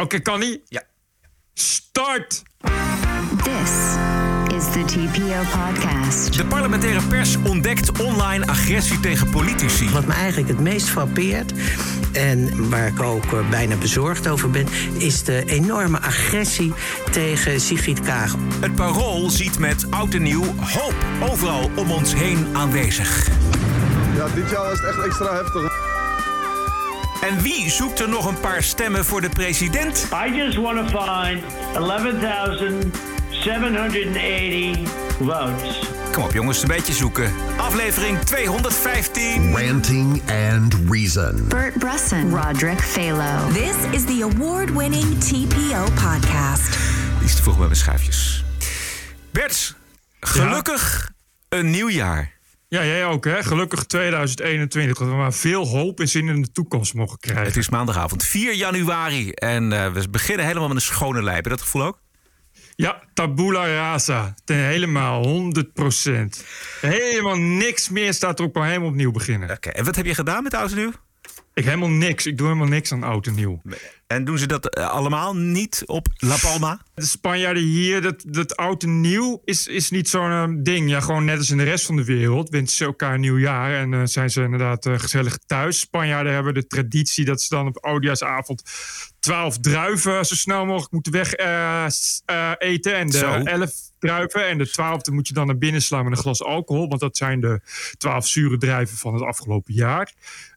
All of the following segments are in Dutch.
Oké, kan niet? Ja. Start! This is the TPO podcast. De parlementaire pers ontdekt online agressie tegen politici. Wat me eigenlijk het meest frappeert, en waar ik ook eh, bijna bezorgd over ben, is de enorme agressie tegen Sigrid Kaag. Het parool ziet met oud en nieuw hoop overal om ons heen aanwezig. Ja, dit jaar was het echt extra heftig. En wie zoekt er nog een paar stemmen voor de president? I just want to find 11,780 votes. Kom op jongens, een beetje zoeken. Aflevering 215. Ranting and Reason. Bert Brusson, Roderick Phalo. This is the award winning TPO podcast. Die is te vroeg met mijn schuifjes. Bert, gelukkig een nieuw jaar. Ja, jij ook, hè? Gelukkig 2021. Dat we maar veel hoop en zin in de toekomst mogen krijgen. Het is maandagavond 4 januari en eh, we beginnen helemaal met een schone lei. Heb je dat gevoel ook? Ja, tabula rasa. Ten helemaal, 100% Helemaal niks meer staat erop, maar helemaal opnieuw beginnen. Oké, en wat heb je gedaan met oud en nieuw? Ik helemaal niks. Ik doe helemaal niks aan oud en nieuw. En doen ze dat eh, allemaal niet op La Palma? De Spanjaarden hier, dat, dat oud en nieuw is, is niet zo'n eh, ding. Ja, gewoon net als in de rest van de wereld wensen ze elkaar een nieuw jaar. En uh, zijn ze inderdaad uh, gezellig thuis. Spanjaarden hebben de traditie dat ze dan op oudjaarsavond twaalf druiven zo snel mogelijk moeten weg eten. En de elf druiven. En de twaalfde moet je dan naar binnen slaan met een glas alcohol. Want dat zijn de twaalf zure druiven van het afgelopen jaar.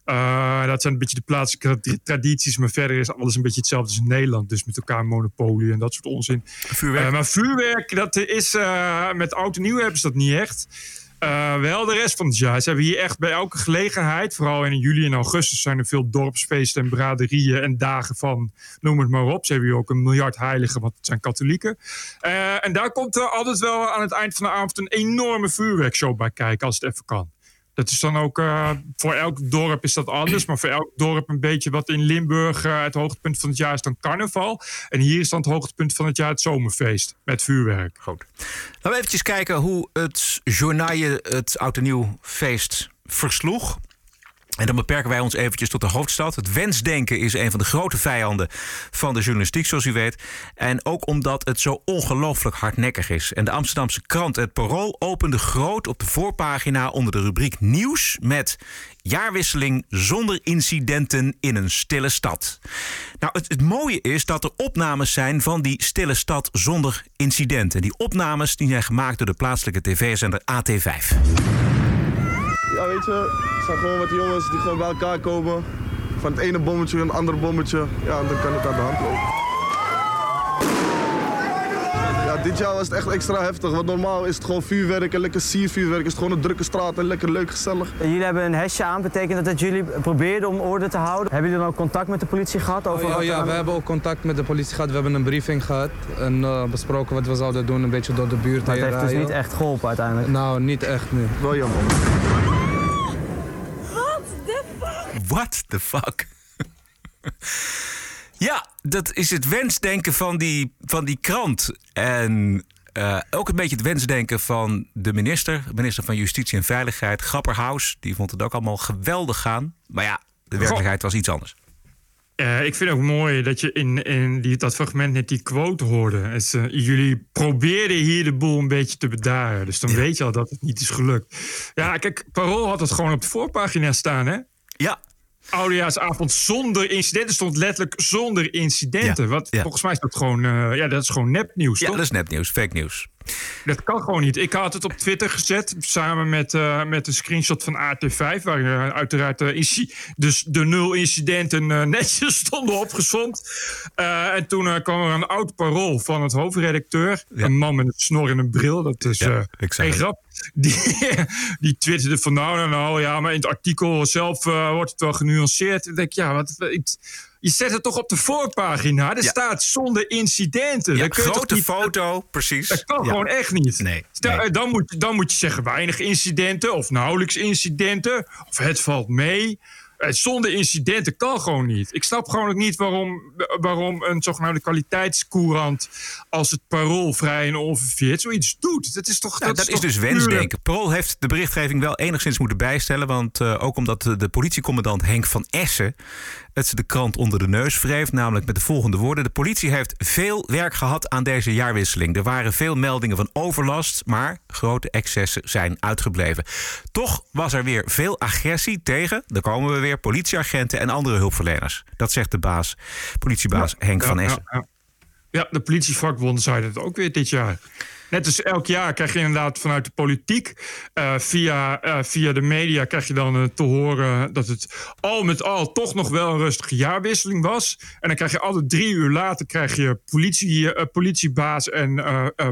Uh, dat zijn een beetje de plaatselijke tradities. Maar verder is alles een beetje hetzelfde als in Nederland. Dus met elkaar monopolie en dat soort onzin. Vuurwerk. Uh, maar vuurwerk, dat is uh, met oud en nieuw hebben ze dat niet echt. Wel de rest van het jaar. Ze hebben hier echt bij elke gelegenheid, vooral in juli en augustus, zijn er veel dorpsfeesten en braderieën en dagen van, noem het maar op. Ze hebben hier ook een miljard heiligen, want het zijn katholieken. En daar komt er altijd wel aan het eind van de avond een enorme vuurwerkshow bij kijken, als het even kan. Dat is dan ook, uh, voor elk dorp is dat anders. Maar voor elk dorp een beetje wat in Limburg uh, het hoogtepunt van het jaar is dan carnaval. En hier is dan het hoogtepunt van het jaar het zomerfeest. Met vuurwerk. Goed. Laten we eventjes kijken hoe het journaal het Oud en Nieuw feest versloeg. En dan beperken wij ons eventjes tot de hoofdstad. Het wensdenken is een van de grote vijanden van de journalistiek, zoals u weet. En ook omdat het zo ongelooflijk hardnekkig is. En de Amsterdamse krant Het Parool opende groot op de voorpagina onder de rubriek Nieuws met jaarwisseling zonder incidenten in een stille stad. Nou, het, het, mooie is dat er opnames zijn van die stille stad zonder incidenten. Die opnames die zijn gemaakt door de plaatselijke tv-zender AT5. Ja, weet je, zijn gewoon wat jongens die gewoon bij elkaar komen. Van het ene bommetje een andere bommetje. Ja, dan kan het aan de hand lopen. Ja, dit jaar was het echt extra heftig. Want normaal is het gewoon vuurwerk en lekker siervuurwerk. Is het gewoon een drukke straat en lekker leuk, gezellig. Jullie hebben een hesje aan. Betekent dat dat jullie probeerden om orde te houden? Hebben jullie dan ook contact met de politie gehad? Over oh, ja, ja we hebben ook contact met de politie gehad. We hebben een briefing gehad. En uh, besproken wat we zouden doen. Een beetje door de buurt Maar heen het heeft dus niet echt geholpen uiteindelijk? Nou, niet echt, nee. Wel jammer. What the fuck? Ja, dat is het wensdenken van die, van die krant. En uh, ook een beetje het wensdenken van de minister, minister van Justitie en Veiligheid, Grapperhaus. Die vond het ook allemaal geweldig gaan. Maar ja, de werkelijkheid was iets anders. Uh, ik vind het ook mooi dat je in, in die, dat fragment net die quote hoorde. Het, uh, jullie probeerden hier de boel een beetje te bedaren. Dus dan ja. weet je al dat het niet is gelukt. Ja, kijk, Parool had het gewoon op de voorpagina staan, hè? Ja. Oudejaarsavond zonder incidenten stond letterlijk zonder incidenten. Ja. Wat ja. volgens mij is dat gewoon, uh, ja, dat is gewoon nepnieuws. Ja, toch? dat is nepnieuws, fake nieuws. Dat kan gewoon niet. Ik had het op Twitter gezet samen met, uh, met een screenshot van AT5, waar uh, uiteraard dus de nul incidenten netjes stonden opgezond. en toen kwam er een oud parool van het hoofdredacteur, ja. een man met een snor en een bril. Dat is geen grap. Die, die twitterde van nou, nou, nou, ja, maar in het artikel zelf wordt het wel genuanceerd. Ik denk, ja, wat. Ik, je zet het toch op de voorpagina. Er ja. staat zonder incidenten. Ja, kun grote niet, foto, precies. Dat kan ja. gewoon echt niet. Nee, Stel, nee. Dan, moet, dan moet je zeggen weinig incidenten of nauwelijks incidenten. Of het valt mee. Zonder incidenten kan gewoon niet. Ik snap gewoon ook niet waarom, waarom een zogenaamde kwaliteitscourant als het parool vrij en onverveerd zoiets doet. Dat is toch. Ja, dat, dat is, dus wensdenken. Parool heeft de berichtgeving wel enigszins moeten bijstellen. Want uh, ook omdat de politiecommandant Henk van Essen het de krant onder de neus wreef. Namelijk met de volgende woorden. De politie heeft veel werk gehad aan deze jaarwisseling. Er waren veel meldingen van overlast, maar grote excessen zijn uitgebleven. Toch was er weer veel agressie tegen, daar komen we weer, politieagenten en andere hulpverleners. Dat zegt de baas, politiebaas Henk van Essen. ja, de politievakbonden zeiden het ook weer dit jaar. Net als elk jaar krijg je inderdaad vanuit de politiek, eh, via, eh, via de media, krijg je dan eh, te horen dat het al met al toch nog wel een rustige jaarwisseling was. En dan krijg je alle drie uur later krijg je politie, politiebaas en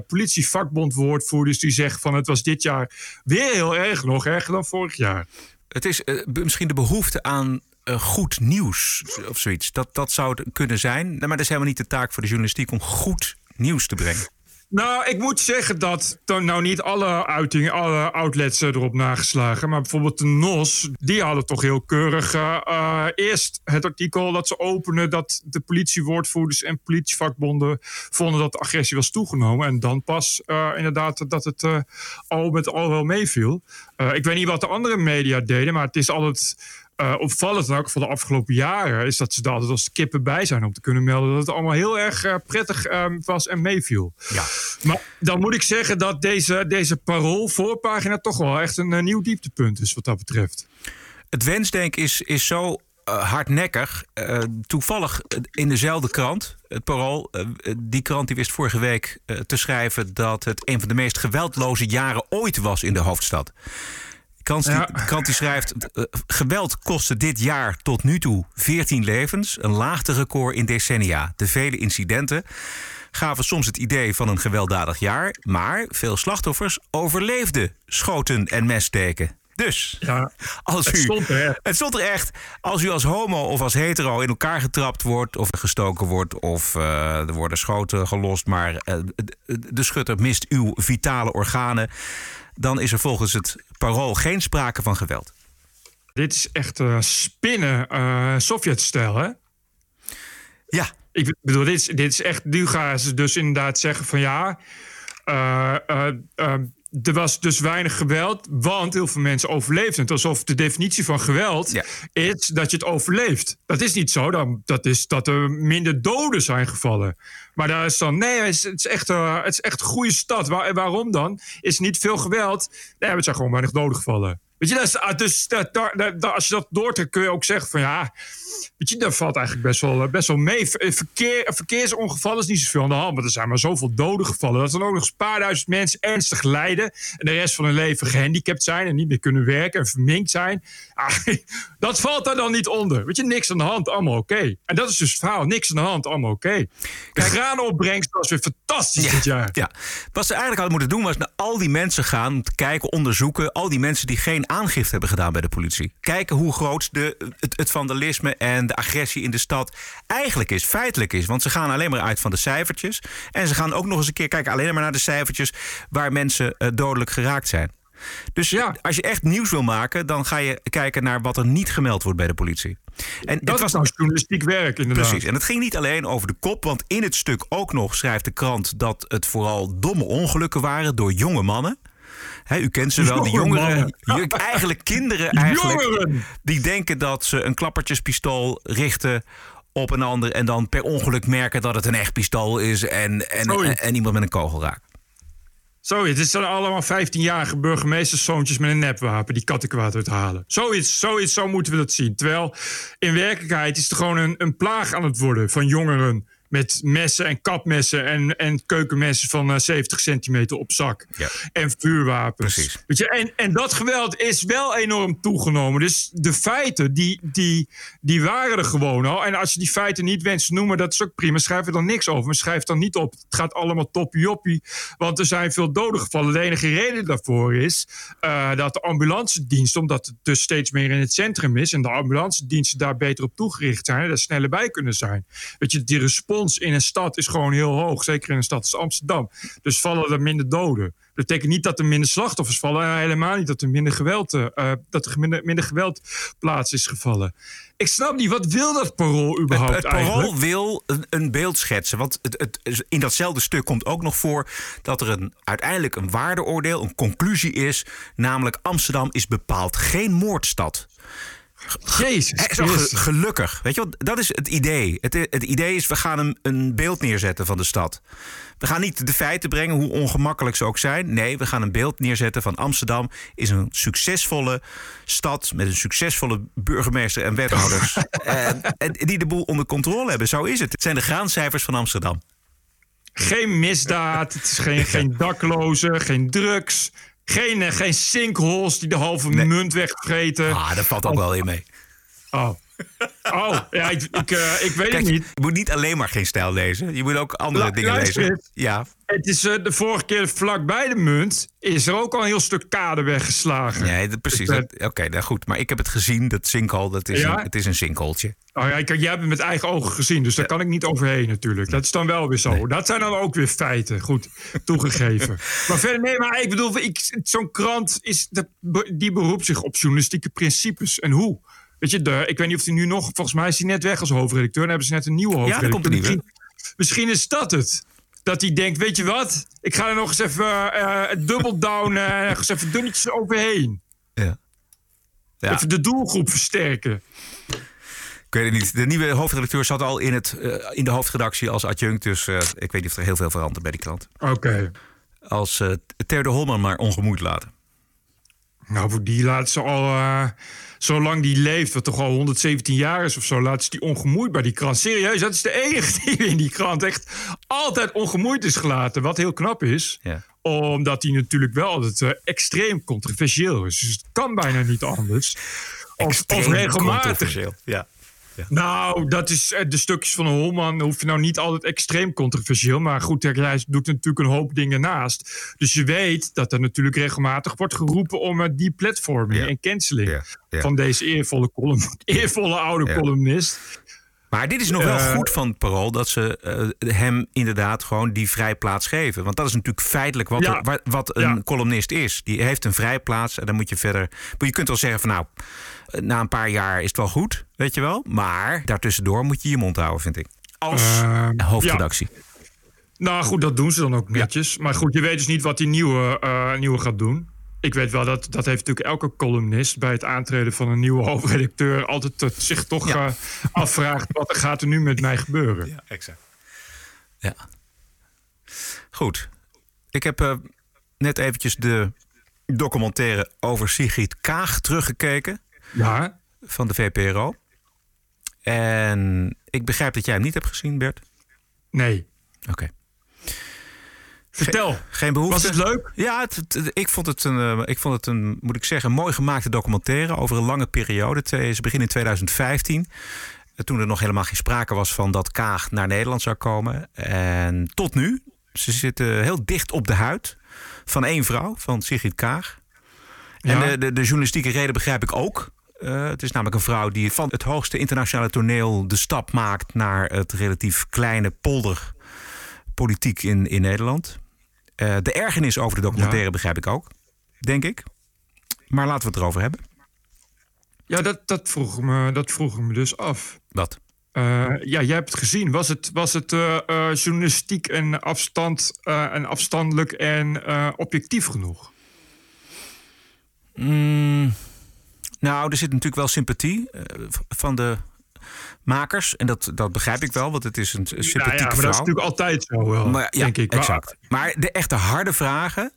politievakbondwoordvoerders die zeggen van het was dit jaar weer heel erg, nog erger dan vorig jaar. Het is misschien de behoefte aan goed nieuws of zoiets. Dat, dat zou het kunnen zijn. Maar dat is helemaal niet de taak voor de journalistiek om goed nieuws te brengen. Nou, ik moet zeggen dat nou niet alle uitingen, alle outlets erop nageslagen. Maar bijvoorbeeld de NOS, die hadden toch heel keurig eh, eh, eerst het artikel dat ze openen dat de politiewoordvoerders en politievakbonden vonden dat de agressie was toegenomen. En dan pas eh, inderdaad dat het al met al wel meeviel. Ik weet niet wat de andere media deden, maar het is altijd eh, opvallend, en ook voor de afgelopen jaren, is dat ze er altijd als de kippen bij zijn om te kunnen melden dat het allemaal heel erg eh, prettig eh, was en meeviel. Ja. Maar dan moet ik zeggen dat deze, deze parool voorpagina toch wel echt een, eh, nieuw dieptepunt is wat dat betreft. Het wensdenk is, is zo hardnekkig. Toevallig in dezelfde krant, het Parool. die krant die wist vorige week te schrijven dat het een van de meest geweldloze jaren ooit was in de hoofdstad. Krant, die, Ja. de krant die schrijft: eh, geweld kostte dit jaar tot nu toe 14 levens, een laagterecord in decennia. De vele incidenten gaven soms het idee van een gewelddadig jaar, maar veel slachtoffers overleefden schoten en messteken. Dus Ja, als het u, stond er echt. Het stond er echt. Als u als homo of als hetero in elkaar getrapt wordt... of gestoken wordt of eh, er worden schoten gelost... maar eh, de- de schutter mist uw vitale organen... dan is er volgens het parool geen sprake van geweld. Dit is echt eh, spinnen, eh Sovjet-stijl, hè? Ja, Ik bedoel, dit is, dit is echt. Nu gaan ze dus inderdaad zeggen van ja. eh, er was dus weinig geweld, want heel veel mensen overleefden het. Alsof de definitie van geweld Ja. is dat je het overleeft. Dat is niet zo. Dan, dat is dat er minder doden zijn gevallen. Maar daar is dan, nee, het is, echt, eh, het is echt een goede stad. Waar, waarom dan? Is niet veel geweld. Nee, het zijn gewoon weinig doden gevallen. Weet je, dat is, ah, dus dat, daar- daar- daar- als je dat doortrekt, kun je ook zeggen van ja. Weet je, dat valt eigenlijk best wel, best wel mee. Ver- Verkeer, verkeersongevallen is niet zoveel aan de hand. Maar er zijn maar zoveel doden gevallen. Dat er ook nog eens een paar duizend mensen ernstig lijden. En de rest van hun leven gehandicapt zijn. En niet meer kunnen werken en verminkt zijn. Ah, dat valt daar dan niet onder. Weet je, niks aan de hand, allemaal oké. En dat is dus het verhaal. Niks aan de hand, allemaal oké. De graanopbrengst was weer fantastisch dit jaar. Ja, wat ze eigenlijk hadden moeten doen was naar al die mensen gaan, om te kijken, onderzoeken. Al die mensen die geen aangifte hebben gedaan bij de politie. Kijken hoe groot de, het, het vandalisme en de agressie in de stad eigenlijk is, feitelijk is. Want ze gaan alleen maar uit van de cijfertjes. En ze gaan ook nog eens een keer kijken alleen maar naar de cijfertjes waar mensen eh, dodelijk geraakt zijn. Dus Ja. als je echt nieuws wil maken, dan ga je kijken naar wat er niet gemeld wordt bij de politie. En Dat het was nou journalistiek werk, inderdaad. Precies. En het ging niet alleen over de kop, want in het stuk ook nog schrijft de krant dat het vooral domme ongelukken waren door jonge mannen. Hè, u kent ze wel, die Jonge jongeren. Eigenlijk kinderen eigenlijk. Jongeren! Die denken dat ze een klappertjespistool richten op een ander. En dan per ongeluk merken dat het een echt pistool is. En, en, Zoiets. en, en iemand met een kogel raakt. Zoiets. Het zijn allemaal 15-jarige burgemeesterszoontjes met een nepwapen die kattenkwaad uithalen. Zoiets, zoiets, zo moeten we dat zien. Terwijl in werkelijkheid is het gewoon een, een plaag aan het worden van jongeren. Met messen en kapmessen en, en keukenmessen van eh, 70 centimeter op zak. Ja. En vuurwapens. Precies. Weet je, en, en dat geweld is wel enorm toegenomen. Dus de feiten, die, die, die waren er gewoon al. En als je die feiten niet wenst te noemen, dat is ook prima. Schrijf er dan niks over. Maar schrijf dan niet op. Het gaat allemaal toppie-joppie. Want er zijn veel doden gevallen. De enige reden daarvoor is eh, dat de ambulance dienst, omdat het dus steeds meer in het centrum is. En de ambulance diensten daar beter op toegericht zijn. Daar sneller bij kunnen zijn. Weet je, die respons in een stad is gewoon heel hoog. Zeker in een stad als Amsterdam. Dus vallen er minder doden. Dat betekent niet dat er minder slachtoffers vallen. En helemaal niet dat er minder geweld, eh, eh, dat er minder, minder geweld plaats is gevallen. Ik snap niet, wat wil dat parool überhaupt Het, het eigenlijk? parool wil een, een beeld schetsen. Want het, het, in datzelfde stuk komt ook nog voor dat er een, uiteindelijk een waardeoordeel, een conclusie is. Namelijk Amsterdam is bepaald geen moordstad. Jezus Hij is al ge- Christus. gelukkig. Weet je wel, dat is het idee. Het, het idee is, we gaan een, een beeld neerzetten van de stad. We gaan niet de feiten brengen, hoe ongemakkelijk ze ook zijn. Nee, we gaan een beeld neerzetten van Amsterdam is een succesvolle stad met een succesvolle burgemeester en wethouders. en, en die de boel onder controle hebben. Zo is het. Het zijn de graancijfers van Amsterdam. Geen misdaad, het is geen, geen daklozen, geen drugs. Geen, eh, geen sinkholes die de halve munt wegvreten. Ah, dat valt ook wel in mee. Oh. Oh, ja, ik, ik, eh, ik weet Kijk, het niet. je moet niet alleen maar geen stijl lezen. Je moet ook andere La- dingen luister lezen. Ja, Het is eh, de vorige keer vlak bij de munt. Is er ook al een heel stuk kade weggeslagen. nee, dat- precies. Dus, eh, Oké, nou goed. Maar ik heb het gezien, dat sinkhole, dat is, Ja? een, het is een sinkholtje. Oh ja, kijk, jij hebt het met eigen ogen gezien, dus daar kan ik niet overheen natuurlijk. Dat is dan wel weer zo. Dat zijn dan ook weer feiten, goed toegegeven. maar verder, nee, maar ik bedoel, ik- zo'n krant is, de, die beroept zich op journalistieke principes. En hoe? Weet je, de, ik weet niet of hij nu nog, volgens mij is hij net weg als hoofdredacteur. Dan hebben ze net een nieuwe er hoofdredacteur. komt een nieuwe. Misschien, misschien is dat het. Dat hij denkt, weet je wat? Ik ga er nog eens even eh dubbel down nog eens even dunnetjes overheen. Ja. Ja. Even de doelgroep versterken. Ik weet het niet. De nieuwe hoofdredacteur zat al in, het, in de hoofdredactie als adjunct. Dus ik weet niet of er heel veel verandert bij die klant. Oké. Als uh, Ter de Holman maar ongemoeid laten. Nou, voor die laat ze al, zolang die leeft, wat toch al 117 jaar is of zo, laat ze die ongemoeid bij die krant. Serieus, dat is de enige die in die krant echt altijd ongemoeid is gelaten. Wat heel knap is, Ja. omdat die natuurlijk wel altijd eh, extreem controversieel is. Dus het kan bijna niet anders. Of, of regelmatig. controversieel. Ja. Nou, dat is eh, de stukjes van Holman. Hoef je nou niet altijd extreem controversieel. Maar goed, hij doet natuurlijk een hoop dingen naast. Dus je weet dat er natuurlijk regelmatig wordt geroepen om uh, die platforming Ja. en canceling van deze eervolle, column, eervolle oude columnist. Maar dit is nog wel Eh, goed van het parool dat ze eh, hem inderdaad gewoon die vrijplaats geven. Want dat is natuurlijk feitelijk wat, Ja. er- wat, een Ja. columnist is. Die heeft een vrijplaats en dan moet je verder. Maar je kunt wel zeggen van nou, eh, na een paar jaar is het wel goed, weet je wel. Maar daartussendoor moet je je mond houden, vind ik. Als Eh, hoofdredactie. Nou goed, dat doen ze dan ook netjes. Maar goed, je weet dus niet wat die nieuwe, nieuwe gaat doen. Ik weet wel dat dat heeft natuurlijk elke columnist bij het aantreden van een nieuwe hoofdredacteur altijd het zich toch Ja. eh, afvraagt: wat gaat er nu met mij gebeuren? Ja, exact. Ja. Goed. Ik heb eh, net eventjes de documentaire over Sigrid Kaag teruggekeken Ja, van de VPRO. En ik begrijp dat jij hem niet hebt gezien, Bert. nee. Oké. Vertel. Geen behoefte. Was het leuk? Ja, het, het- ik, vond het een, eh, ik vond het een, moet ik zeggen, een mooi gemaakte documentaire over een lange periode. Ze beginnen in 2015. eh, Toen er nog helemaal geen sprake was van dat Kaag naar Nederland zou komen. En tot nu. Ze zitten heel dicht op de huid van één vrouw, van Sigrid Kaag. En Ja. de, de, de journalistieke reden begrijp ik ook. Eh, het is namelijk een vrouw die van het hoogste internationale toneel de stap maakt naar het relatief kleine polderpolitiek in, in Nederland. Eh, de ergernis over de documentaire Ja. begrijp ik ook, denk ik. Maar laten we het erover hebben. Ja, dat, dat, vroeg me, dat vroeg me dus af. Wat? Eh, ja, jij hebt het gezien. Was het, was het eh, journalistiek en, afstand, en afstandelijk en objectief genoeg? Mm, nou, er zit natuurlijk wel sympathie van de makers. En dat, dat begrijp ik wel, want het is een Nou sympathieke ja, maar vrouw. dat is natuurlijk altijd zo wel, Maar, ja, denk ik. Exact. Maar de echte harde vragen,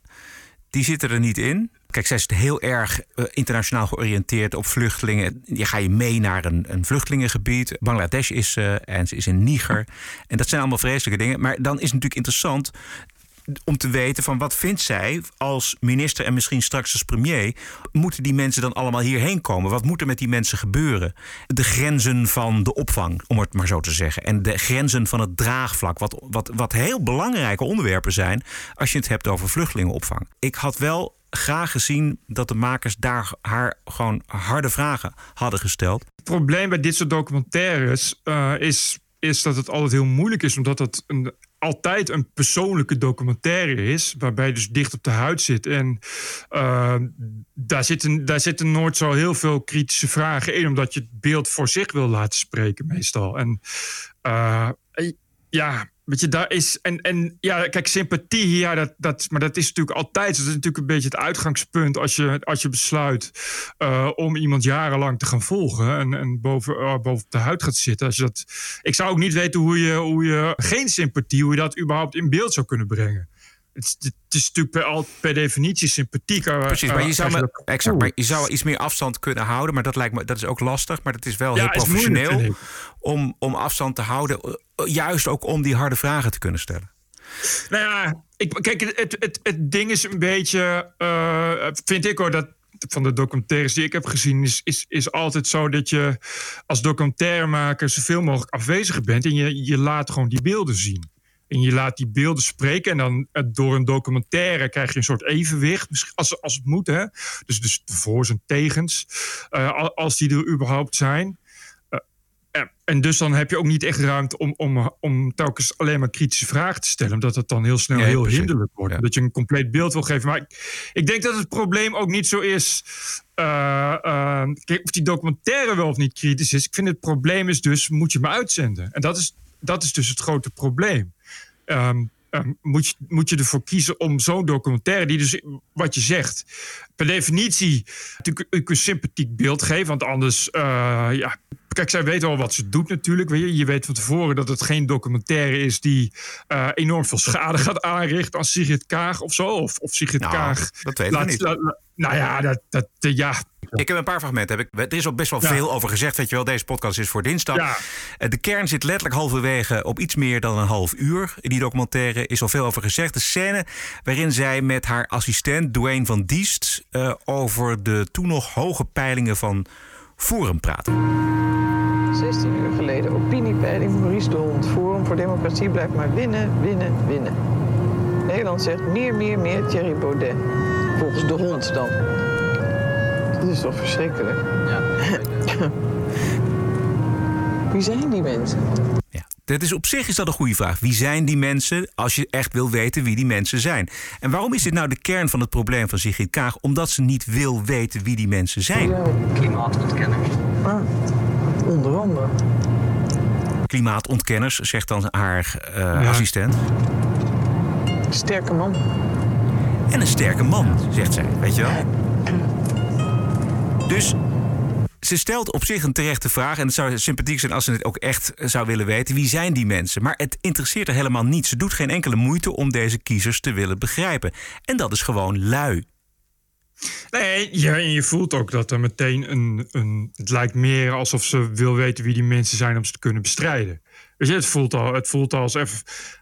die zitten er niet in. Kijk, zij is heel erg eh, internationaal georiënteerd op vluchtelingen. Je ga je mee naar een, een vluchtelingengebied. Bangladesh is ze en ze is in Niger. En dat zijn allemaal vreselijke dingen. Maar dan is het natuurlijk interessant om te weten van wat vindt zij als minister en misschien straks als premier. Moeten die mensen dan allemaal hierheen komen? Wat moet er met die mensen gebeuren? De grenzen van de opvang, om het maar zo te zeggen. En de grenzen van het draagvlak. Wat, wat, wat heel belangrijke onderwerpen zijn als je het hebt over vluchtelingenopvang. Ik had wel graag gezien dat de makers daar haar gewoon harde vragen hadden gesteld. Het probleem bij dit soort documentaires eh, is, is dat het altijd heel moeilijk is, omdat het een, altijd een persoonlijke documentaire is, waarbij je dus dicht op de huid zit. En eh, daar, zitten, daar zitten nooit zo heel veel kritische vragen in, omdat je het beeld voor zich wil laten spreken, meestal. En eh, ja, Weet je, daar is. En, en ja, kijk, sympathie, ja, dat, dat, maar dat is natuurlijk altijd. Dat is natuurlijk een beetje het uitgangspunt als je, als je besluit uh, om iemand jarenlang te gaan volgen en, en boven, uh, boven de huid gaat zitten. Als je dat, ik zou ook niet weten hoe je, hoe je geen sympathie, hoe je dat überhaupt in beeld zou kunnen brengen. Het, is- het is natuurlijk per, al, per definitie sympathiek. eh, Precies, maar je, eh, zou me, dat- exact, maar je zou iets meer afstand kunnen houden. Maar dat lijkt me dat is ook lastig. Maar dat is wel Ja, heel moeilijk, professioneel om, om afstand te houden. eh, Juist ook om die harde vragen te kunnen stellen. Nou ja, ik, kijk, het, het, het, ding is een beetje, vind ik hoor, dat van de documentaires die ik heb gezien, is, is, is altijd zo dat je als documentairemaker zoveel mogelijk afwezig bent en je, je laat gewoon die beelden zien. En je laat die beelden spreken en dan eh, door een documentaire krijg je een soort evenwicht, als, als het moet, hè. Dus, dus de voor's en tegens, eh, al- als die er überhaupt zijn. Eh, en dus dan heb je ook niet echt ruimte om, om, om telkens alleen maar kritische vragen te stellen. Omdat het dan heel snel heel precies. hinderlijk wordt. Dat je een compleet beeld wil geven. Maar ik, ik denk dat het probleem ook niet zo is. kijk, of die documentaire wel of niet kritisch is. Ik vind het probleem is dus, moet je me uitzenden? En dat is, dat is dus het grote probleem. Ehm, moet, je, moet je ervoor kiezen om zo'n documentaire, die dus wat je zegt, per definitie natuurlijk een, een sympathiek beeld geven. Want anders, eh, ja. Kijk, zij weet wel wat ze doet natuurlijk. Weet je. je weet van tevoren dat het geen documentaire is die eh, enorm veel schade gaat aanrichten aan Sigrid Kaag of zo. Of, of Sigrid Nou, Kaag. dat weten we laat- niet. la- la- nou ja, dat, dat, ja. Ik heb een paar fragmenten. Heb ik, er is al best wel Ja. veel over gezegd. Weet je wel, deze podcast is voor dinsdag. Ja. Eh, De kern zit letterlijk halverwege op iets meer dan een half uur. In die documentaire is al veel over gezegd. De scène waarin zij met haar assistent Dwayne van Diest... eh, over de toen nog hoge peilingen van Forum praat. 16 uur geleden opiniepeiling Maurice de Hond. Forum voor Democratie blijft maar winnen, winnen, winnen. Nederland zegt meer, meer, meer Thierry Baudet. Volgens de hond dan. Dat is toch verschrikkelijk? Ja. Wie zijn die mensen? Ja. Dit is op zich is dat een goede vraag. Wie zijn die mensen als je echt wil weten wie die mensen zijn? En waarom is dit nou de kern van het probleem van Sigrid Kaag? Omdat ze niet wil weten wie die mensen zijn. Klimaatontkenners. Ah, onder andere. Klimaatontkenners, zegt dan haar eh, assistent. Sterke man. En een sterke man, zegt zij. Weet je wel? Dus ze stelt op zich een terechte vraag. En het zou sympathiek zijn als ze het ook echt zou willen weten. Wie zijn die mensen? Maar het interesseert er helemaal niet. Ze doet geen enkele moeite om deze kiezers te willen begrijpen. En dat is gewoon lui. Nee, ja, en je voelt ook dat er meteen een, een. Het lijkt meer alsof ze wil weten wie die mensen zijn om ze te kunnen bestrijden. Weet je, het voelt al, het voelt al als even.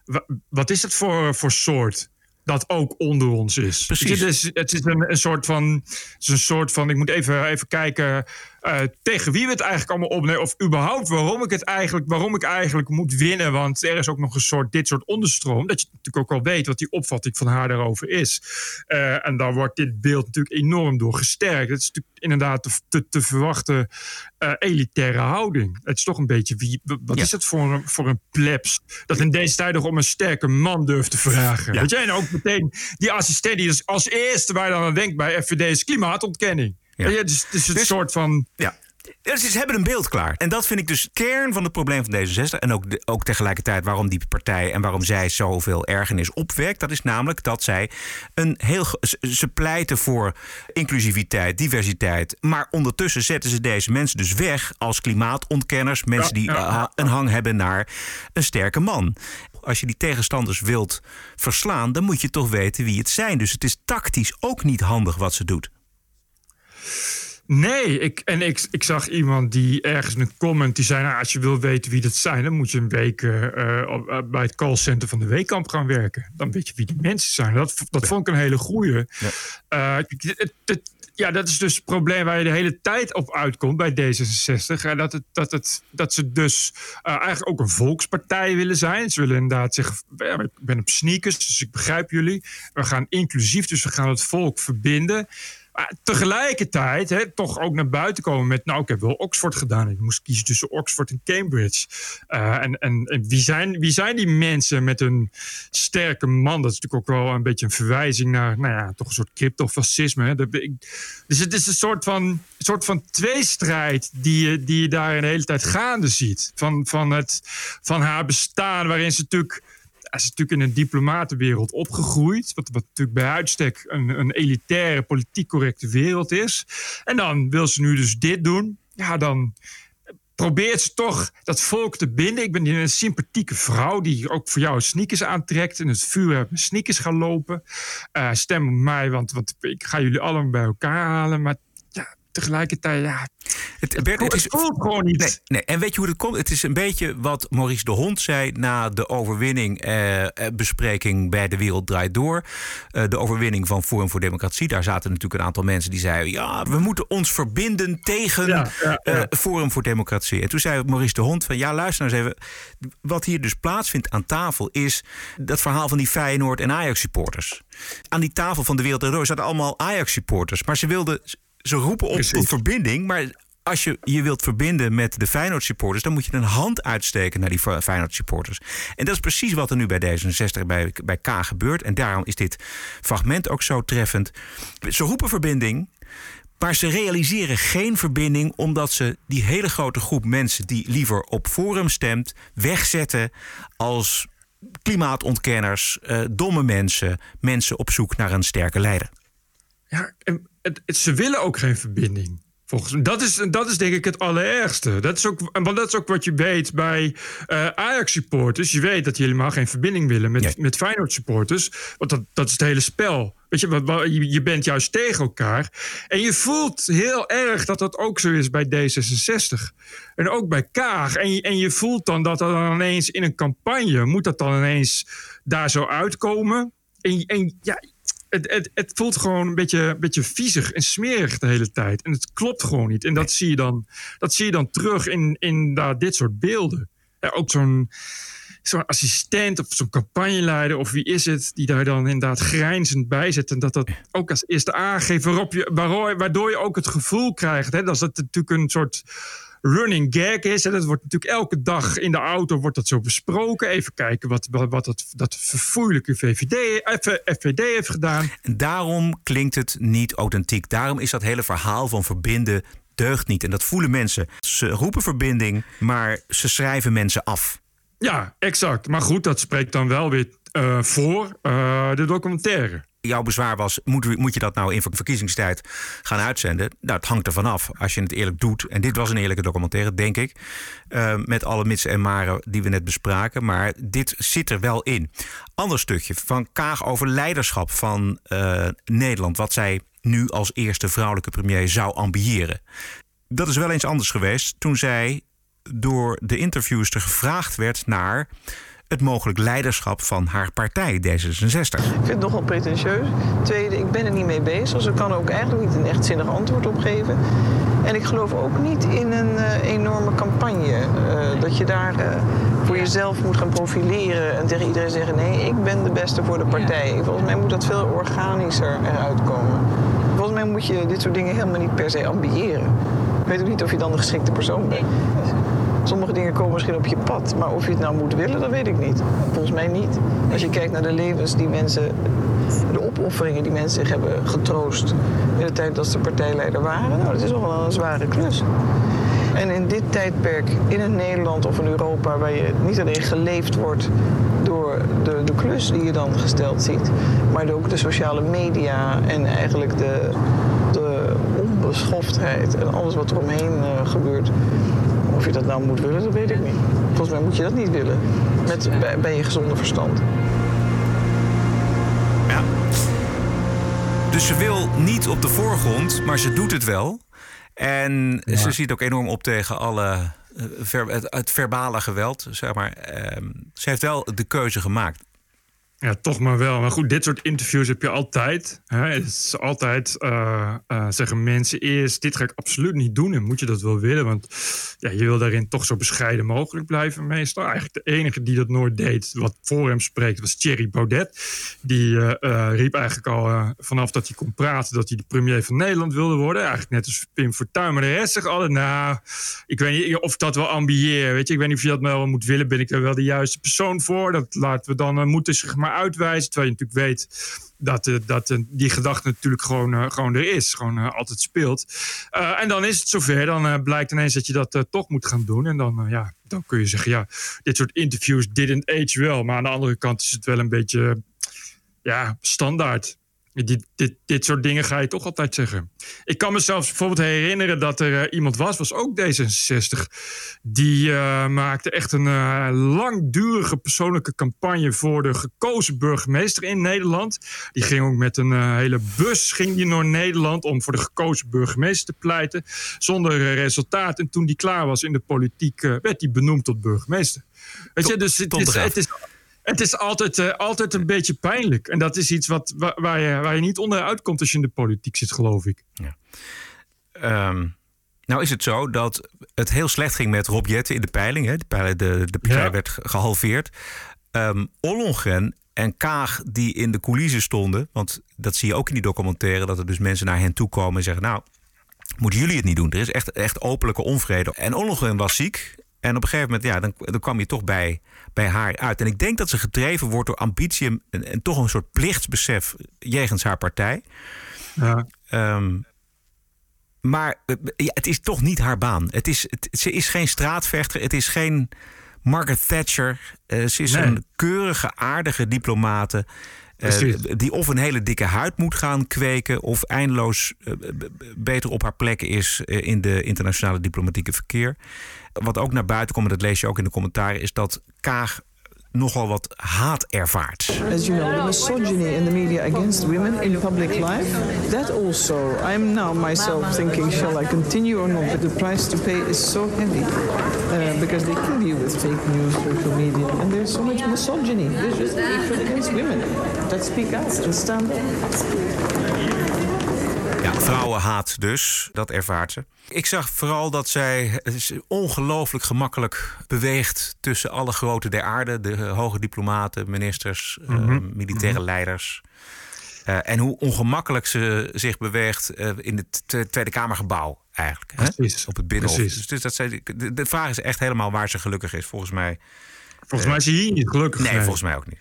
wa- Wat is het voor, voor soort? Dat ook onder ons is. Je, Precies. het is, het is een, een soort van. Het is een soort van. Ik moet even, even kijken. Eh, tegen wie we het eigenlijk allemaal opnemen. Of überhaupt waarom ik het eigenlijk. Waarom ik eigenlijk moet winnen. Want er is ook nog een soort. Dit soort onderstroom. Dat je natuurlijk ook al weet wat die opvatting van haar daarover is. Eh, en daar wordt dit beeld natuurlijk enorm door gesterkt. Het is natuurlijk inderdaad te, te, te verwachten eh, elitaire houding. Het is toch een beetje wie. Wat Ja. is het voor een, voor een plebs? Dat in deze tijd nog om een sterke man durft te vragen. Ja. Weet je? En ook meteen die assistent die dus als eerste waar je dan aan denkt bij FVD is klimaatontkenning. Ja. Je, dus het is een Dus- soort van. Ja. Ja, Ze hebben een beeld klaar. En dat vind ik dus kern van het probleem van D66. En ook, de- ook tegelijkertijd waarom die partij en waarom zij zoveel ergernis opwekt. Dat is namelijk dat zij een heel. ze- pleiten voor inclusiviteit, diversiteit. Maar ondertussen zetten ze deze mensen dus weg als klimaatontkenners. Mensen die ja, ja. eh, een hang hebben naar een sterke man. Als je die tegenstanders wilt verslaan, dan moet je toch weten wie het zijn. Dus het is tactisch ook niet handig wat ze doet. Nee, ik, en ik, ik zag iemand die ergens een comment die zei: nou, Als je wil weten wie dat zijn, dan moet je een week eh, eh, op- eh, bij het callcenter van de Weekamp gaan werken. Dan weet je wie die mensen zijn. Dat, dat vond ik een hele goeie. Eh, het- het- het- ja, dat is dus het probleem waar je de hele tijd op uitkomt bij D66. eh, dat, het, dat, het, dat ze dus eigenlijk ook een volkspartij willen zijn. Ze willen inderdaad zeggen: ja, ik ben op sneakers, dus ik begrijp jullie. We gaan inclusief, dus we gaan het volk verbinden. Maar tegelijkertijd hè, toch ook naar buiten komen met... nou, ik heb wel Oxford gedaan. Ik moest kiezen tussen Oxford en Cambridge. Eh, en en, wie, zijn, wie zijn die mensen met een sterke man? Dat is natuurlijk ook wel een beetje een verwijzing naar... nou ja, toch een soort cryptofascisme. Hè. Dat- Dus het is een soort van, een soort van tweestrijd... Die je, die je daar de hele tijd gaande ziet. Van, van, het, van haar bestaan, waarin ze natuurlijk hij is natuurlijk in een diplomatenwereld opgegroeid. Wat, wat natuurlijk bij uitstek een, een elitaire, politiek correcte wereld is. En dan wil ze nu dus dit doen. Ja, dan probeert ze toch dat volk te binden. Ik ben een sympathieke vrouw die ook voor jou sneakers aantrekt. En het vuur met sneakers gaan lopen. Uh, stem op mij, want, want ik ga jullie allemaal bij elkaar halen. Maar ja, tegelijkertijd, ja. Het, Bert, het is gewoon niet. Nee, nee, En weet je hoe het komt? Het is een beetje wat Maurice de Hond zei na de overwinning eh, eh bespreking bij De Wereld Draait Door. Eh, de overwinning van Forum voor Democratie. Daar zaten natuurlijk een aantal mensen die zeiden: ja, we moeten ons verbinden tegen ja, ja, ja. Uh, Forum voor Democratie. En toen zei Maurice de Hond van ja, luister nou eens even. Wat hier dus plaatsvindt aan tafel is dat verhaal van die Feyenoord en Ajax supporters. Aan die tafel van De Wereld Draait Door zaten allemaal Ajax supporters, maar ze wilden ze roepen op tot verbinding, maar als je je wilt verbinden met de Feyenoord supporters, dan moet je een hand uitsteken naar die Feyenoord supporters. En dat is precies wat er nu bij D66 bij, bij K gebeurt. En daarom is dit fragment ook zo treffend. Ze roepen verbinding. Maar ze realiseren geen verbinding omdat ze die hele grote groep mensen die liever op Forum stemt, wegzetten als klimaatontkenners, uh, domme mensen, mensen op zoek naar een sterke leider. Ja, het, ze willen ook geen verbinding. Volgens dat is, dat is denk ik het allerergste. Dat is ook, want dat is ook wat je weet bij uh, Ajax-supporters. Je weet dat die helemaal geen verbinding willen met, met Feyenoord-supporters. Want dat, dat is het hele spel. Weet je, je bent juist tegen elkaar. En je voelt heel erg dat dat ook zo is bij D66. En ook bij Kaag. En je, en je voelt dan dat er dan ineens in een campagne... moet dat dan ineens daar zo uitkomen... En, en ja, het, het, het voelt gewoon een beetje, beetje viezig en smerig de hele tijd. En het klopt gewoon niet. En dat zie je dan, dat zie je dan terug in, in daar dit soort beelden. Ja, ook zo'n zo'n assistent of zo'n campagneleider of wie is het die daar dan inderdaad grijnzend bij zit. En dat dat ook als eerste aangeeft waarop je, waardoor je ook het gevoel krijgt hè, dat het natuurlijk een soort running gag is. En dat wordt natuurlijk elke dag in de auto wordt dat zo besproken. Even kijken wat, wat, wat dat, dat verfoeilijke VVD, FVD heeft gedaan. En daarom klinkt het niet authentiek. Daarom is dat hele verhaal van verbinden deugt niet. En dat voelen mensen. Ze roepen verbinding, maar ze schrijven mensen af. Ja, exact. Maar goed, dat spreekt dan wel weer uh, voor uh, de documentaire jouw bezwaar was: moet, moet je dat nou in verkiezingstijd gaan uitzenden? Nou, het hangt ervan af. Als je het eerlijk doet. En dit was een eerlijke documentaire, denk ik. Uh, met alle mitsen en maren die we net bespraken. Maar dit zit er wel in. Ander stukje van Kaag over leiderschap van uh, Nederland. Wat zij nu als eerste vrouwelijke premier zou ambiëren. Dat is wel eens anders geweest toen zij door de interviewster gevraagd werd naar het mogelijk leiderschap van haar partij D66. Ik vind het nogal pretentieus. Tweede, ik ben er niet mee bezig, dus ik kan er ook eigenlijk niet een echt zinnig antwoord op geven. En ik geloof ook niet in een uh, enorme campagne. Uh, dat je daar uh, voor jezelf moet gaan profileren en tegen iedereen zeggen: nee, ik ben de beste voor de partij. Volgens mij moet dat veel organischer eruit komen. Volgens mij moet je dit soort dingen helemaal niet per se ambiëren. Ik weet ook niet of je dan de geschikte persoon bent. Sommige dingen komen misschien op je pad, maar of je het nou moet willen, dat weet ik niet. Volgens mij niet. Als je kijkt naar de levens die mensen, de opofferingen die mensen zich hebben getroost in de tijd dat ze partijleider waren, nou, dat is nog wel een zware klus. En in dit tijdperk, in een Nederland of in Europa, waar je niet alleen geleefd wordt door de, de klus die je dan gesteld ziet, maar ook de sociale media en eigenlijk de, de onbeschoftheid en alles wat er omheen uh, gebeurt, of je dat nou moet willen, dat weet ik niet. Volgens mij moet je dat niet willen. Met, bij, je gezonde verstand. Ja. Dus ze wil niet op de voorgrond, maar ze doet het wel. En ze ziet ook enorm op tegen alle eh, het, verbale geweld, zeg maar. Ehm, ze heeft wel de keuze gemaakt. Ja, toch maar wel. Maar goed, dit soort interviews heb je altijd. Hè? Het is altijd uh, uh, zeggen mensen eerst: dit ga ik absoluut niet doen. En moet je dat wel willen? Want ja, je wil daarin toch zo bescheiden mogelijk blijven, meestal. Eigenlijk de enige die dat nooit deed, wat voor hem spreekt, was Thierry Baudet. Die uh, riep eigenlijk al vanaf dat hij kon praten dat hij de premier van Nederland wilde worden. Eigenlijk net als Pim Fortuyn. Maar de rest zegt altijd: nou, ik weet niet of dat wel ambieer. Weet je, ik weet niet of je dat wel moet willen. Ben ik er wel de juiste persoon voor? Dat laten we dan moeten, zeg maar maar uitwijzen. Terwijl je natuurlijk weet dat, eh, dat eh, die gedachte natuurlijk gewoon, eh, gewoon er is. Gewoon altijd speelt. En dan is het zover. Dan blijkt ineens dat je dat toch moet gaan doen. En dan, ja, dan kun je zeggen, ja, dit soort interviews didn't age wel. Maar aan de andere kant is het wel een beetje ja, standaard. Dit, dit, dit soort dingen ga je toch altijd zeggen. Ik kan mezelf bijvoorbeeld herinneren dat er eh, iemand was, was ook D66. Die eh, maakte echt een eh, langdurige persoonlijke campagne voor de gekozen burgemeester in Nederland. Die ging ook met een hele bus ging die door Nederland om voor de gekozen burgemeester te pleiten. Zonder resultaat. En toen die klaar was in de politiek, werd hij benoemd tot burgemeester. Weet je, dus is, het is het is altijd, eh, altijd een beetje pijnlijk. En dat is iets wat, waar, waar je, waar je niet onderuit komt als je in de politiek zit, geloof ik. Ehm, nou is het zo dat het heel slecht ging met Rob Jetten in de peiling. Hè? De, peiling de, de partij Ja. werd ge- gehalveerd. Ehm Ollongren en Kaag die in de coulissen stonden... want dat zie je ook in die documentaire... dat er dus mensen naar hen toe komen en zeggen... nou, moeten jullie het niet doen? Er is echt, echt openlijke onvrede. En Ollongren was ziek. En op een gegeven moment, ja, dan, dan kwam je toch bij, bij haar uit. En ik denk dat ze gedreven wordt door ambitie... en, en toch een soort plichtsbesef jegens haar partij. Ja. Ehm, maar eh, ja, het is toch niet haar baan. Het is, het- ze is geen straatvechter. Het is geen Margaret Thatcher. Eh, ze is Nee. een keurige, aardige diplomate. Eh, die of een hele dikke huid moet gaan kweken. of eindeloos eh, beter op haar plek is eh, in de internationale diplomatieke verkeer. Wat ook naar buiten komt, en dat lees je ook in de commentaren. is dat Kaag nogal wat haat ervaart. As you know, the misogyny in the media against women in public life, that also, I'm now myself thinking, shall I continue or not? But the price to pay is so heavy uh, because they kill you with fake news, social media, and there's so much misogyny. There's just hatred against women. That speak out and stand up. Vrouwenhaat dus, dat ervaart ze. Ik zag vooral dat zij eh, ongelooflijk gemakkelijk beweegt tussen alle grote der aarde. De eh, hoge diplomaten, ministers, eh, Mhm. militaire leiders. En hoe ongemakkelijk ze zich beweegt in het Twe- Tweede Kamergebouw eigenlijk. Hè? Op het Binnenhof. Precies. Dus, dus dat zij, de, de vraag is echt helemaal waar ze gelukkig is. Volgens mij. Volgens mij is hij hier niet gelukkig. Nee, volgens mij ook niet.